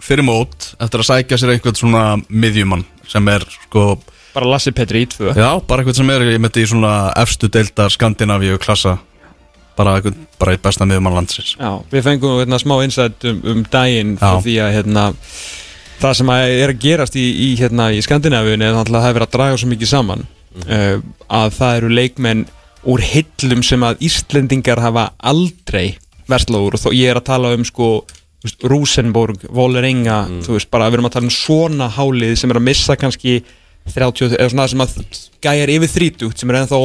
fyrir mót Eftir að sækja sér einhvern svona miðjumann Sem er sko bara Lassi Petri í tvö. Já, bara einhvern sem er Ég myndi í svona efstu deildar Skandinavíu klassa. Bara einhvern, bara eitt besta miðjumann landsins. Já, við fengum hérna, smá insight um, um daginn Já. því að hérna, það sem að er að gerast í, í, hérna, í Skandinavíunni er að það er verið að draga svo mikið saman. Uh, að það eru leikmenn úr hillum sem að Íslendingar hafa aldrei versla úr. Og þó, ég er að tala um sko þú veist, Rosenborg, Volerenga þú veist, bara við erum að tala um svona hálið sem er að missa kannski 30, eða svona sem að gæjar yfir 30 sem er ennþá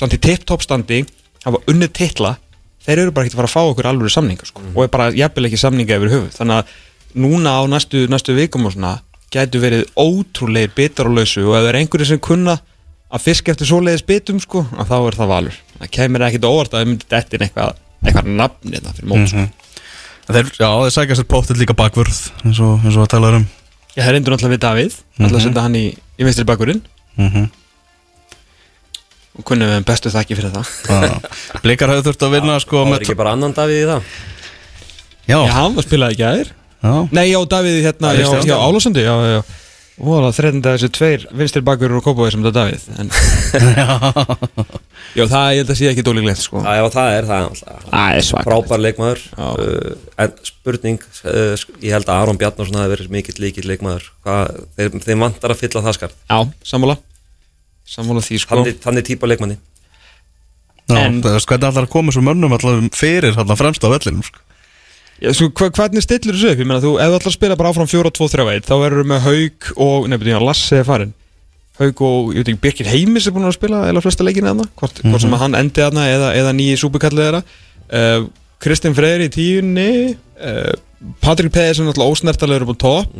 samt í tip-top standi hafa unnið titla þeir eru bara ekki að fara að fá okkur alveg samninga sko. og er bara jafnvel ekki samninga yfir höfuð. Þannig að núna á næstu, næstu vikum og svona gætu verið ótrúlegir bitar og lausu og ef það er einhverju sem kunna að fiska eftir svoleiðis bitum sko, að þá er það valur. Það kemur ekkit óvart að það myndi dettin eitthvað eitthvað nafni það fyrir mót mm En þeir, Já, þeir sækja sér pottit líka bakvörð eins og, eins og að tala um. Já, það er endur náttúrulega við Davíð mm að setja hann í, í vinstri bakurinn mm og kunnum við bestu þakki fyrir það. Blikar hafði þurft að vinna sko Það með er ekki bara annan Davíð í það? Já, Já, hann var spilaði ekki aðeir já, Nei, já, Davíð hérna, já, já, Álásandi Já, já, já Og það þreitandi að þessu tveir vinstri bakurinn og kópáði sem þetta Davíð en, [laughs] Já, það ég held að sé ekki dólíklegt sko. Já, það er það. Það er svakar Frábær leikmaður. Uh, En spurning uh, Ég held að Aron Bjarnarsson hafi verið mikill líkill leikmaður. Hvað, þeir, þeir vantar að fylla það skart Já, sammála. Sammála því sko. Þannig, þannig típa leikmanni. Já En- Það veist hvernig allar að koma svo mönnum allar fyrir allar fremst á vellinum sko. Já, sko, hvernig stillir þessu upp? Ég meina, þú, ef þú ætlar að spila bara áfram 4-2-3-1 þá verður með Haug og, nefnir, já, Lasse er farin Haug og, ég veit ekki, Birkir Heimis er búin að spila eða flesta leikina þarna hvort, hvort sem að hann endi þarna eða, eða nýji súbukallið þeirra. Uh, Kristinn Freyr í tíunni uh, Patrik Pæðis er náttúrulega ósnertalegur upp á topp.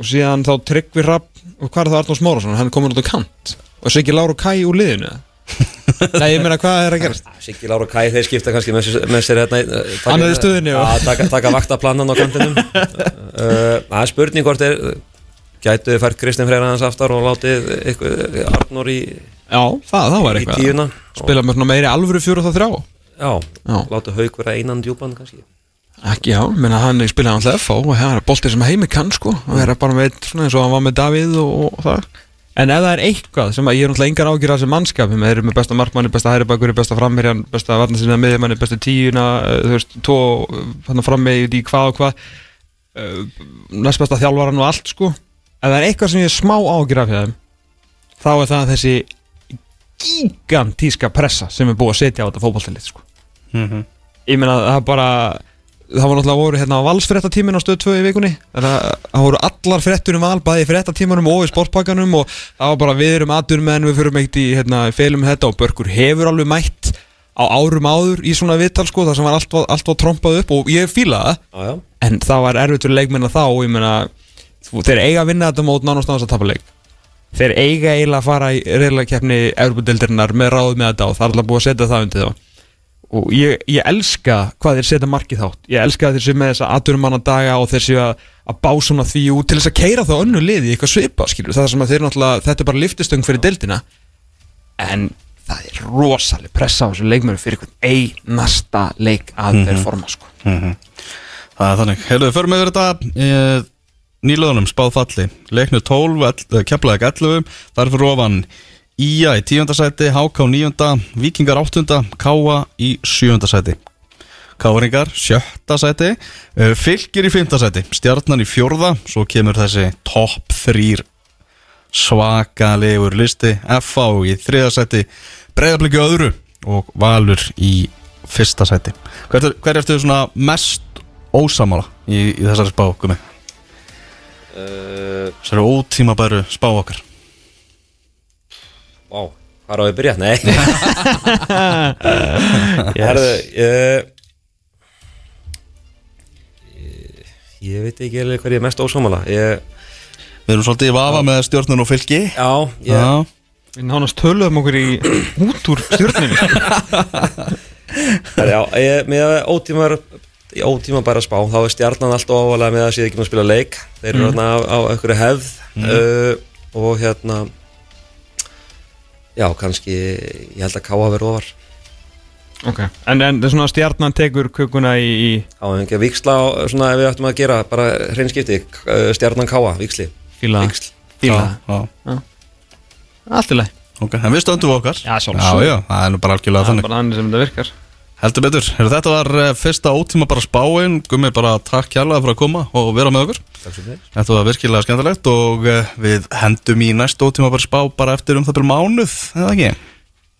Og síðan þá Tryggvi Rapp og hvað er það Arnór Smárasson, hann komin út á kant. Og Siggi Láru Kæ úr liðinu Nei, ég meina, hvað er að gerast? Siggi Lára og Kai þeir skipta kannski með sér, með sér hérna, taka- Hann er í já. Já, taka, vaktaplanan á kantinum uh, [laughs] Það er spurning hvort er Gætu þið fært Kristinn Freyr aðeins aftar og látið ykkur, Arnór í, Já, það, það var eitthvað Spila með meiri alvöru 4-3 Já, Já. látið Hauk vera einan djúpan kannski Ekki já, menna hann er spilað alltaf FH og það er boltið sem heimi kann sko og vera bara með svona eins og hann var með Davíð og, og það En ef það er eitthvað sem að ég er náttúrulega engar ágjur af þessi mannskap þeir eru með besta markmanni, besta hæribakur, besta framherjan besta varnasinna miðjumanni, besta tíuna uh, þú veist, tó, frammi í hvað og hvað uh, næst besta þjálfaran og allt sko. Ef það er eitthvað sem ég er smá ágjur af þeim þá er það þessi gigantíska pressa sem er búið að setja á þetta fótballtalið sko. Ég meina það er bara það var náttúrulega voru hérna valsfréttatímin á stöð 2 í vikunni. Þannig að það voru allar fréttur um val bæði í fréttatímanum og í sportpakkanum og það var bara við erum aður menn við fyrir meitt í hérna, feilum þetta og Börkur hefur alveg mætt á árum áður í svona viðtal sko það sem var allt, allt var trompað upp og ég fíla það. En það var erfitt fyrir leikmenn þá og ég meina þú- þeir eiga að vinna þetta mót nánast náðast að tapa leik. Þeir eiga eiginlega að fara í reyðlega keppni og að ég, ég elska hvað þeir setja markið þátt. Ég elska að þeir séu með þessa atvinnumanna daga og þeir séu að, að bá svona því út til þess að keira það önnu liði eitthvað svipa skilur það er sem að þeir náttúrulega þetta er bara liftistöng fyrir deildina. En það er rosaleg pressa á þessu leikmöru fyrir einhvern einasta leik að þeir forma sko. Það er þannig. Förum við þetta e, Nýlöðunum spáð falli. Leiknu 12, keflaðið 11 Það er fyrir ofan Ía í 10. sæti HK 9. Víkingar 8. Káa í 7. sæti Káringar 7. sæti e, Fylgir í 5. sæti Stjarnan í 4. Svo kemur þessi topp 3 svakalegur listi FA í 3. sæti Breiðabliki öðru og Valur í fyrsta sæti Hver, er- hver ertu svona mest ósamála í, í þessari spá gumi? uh, Þessari ótímabæru spá okkar Vá, hvað er á að byrja? Nei. [laughs] Herðu ég, ég, ég veit ekki alveg hvað ég er mest ósámála Ég, Við erum svolítið í vafa með stjórnun og fylgi. Já, Já, Við nánast töluðum okkur í út úr stjórninu Það er já, ég, með ótímar í ótíma bara spá, þá er stjarnan alltaf ávalega með að séð ekki að spila leik. Þeir eru mm. á, á einhverju hefð uh, og hérna já, kannski ég held að Káa verið ofar. Ok, en, en svona stjarnan tekur kukuna í, í á ekki að viksla svona ef við ættum að gera bara hreinskipti, uh, stjarnan Káa viksli, fíla. Viksl Fíla. Já, já. Allt í leið Ok, en við stöndum við okkar. Já, Já, sjálfsögðu. já, það er nú bara algjörlega Það er þannig. bara þannig sem þetta virkar Heldur betur, Heru, þetta var eh, fyrsta ótíma bara spáin. Gummi bara takk kjærlega fyrir að koma og vera með okkur. Þetta var virkilega skemmtilegt og eh, við hendum í næst ótíma bara spá bara eftir um það byrjum mánuð, eða ekki?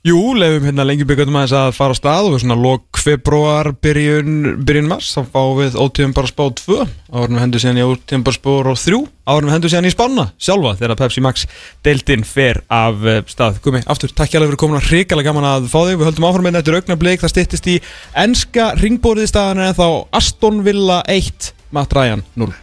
Jú, leifum hérna lengi byggjatum aðeins að fara á stað og svona lok februar byrjun, byrjun mars þá fáum við ótíðum bara spá 2 árum hendur síðan í ótíðum bara spá 3 árum hendur síðan í spána sjálfa þegar Pepsi Max deildin fer af eh, stað. Gumi, aftur, takk hjálpa fyrir komin hrikalega gaman að fá þig, við höldum áfram með þetta augnablik, það styttist í enska ringbóriði staðan en þá Aston Villa 1 Matt Ryan 0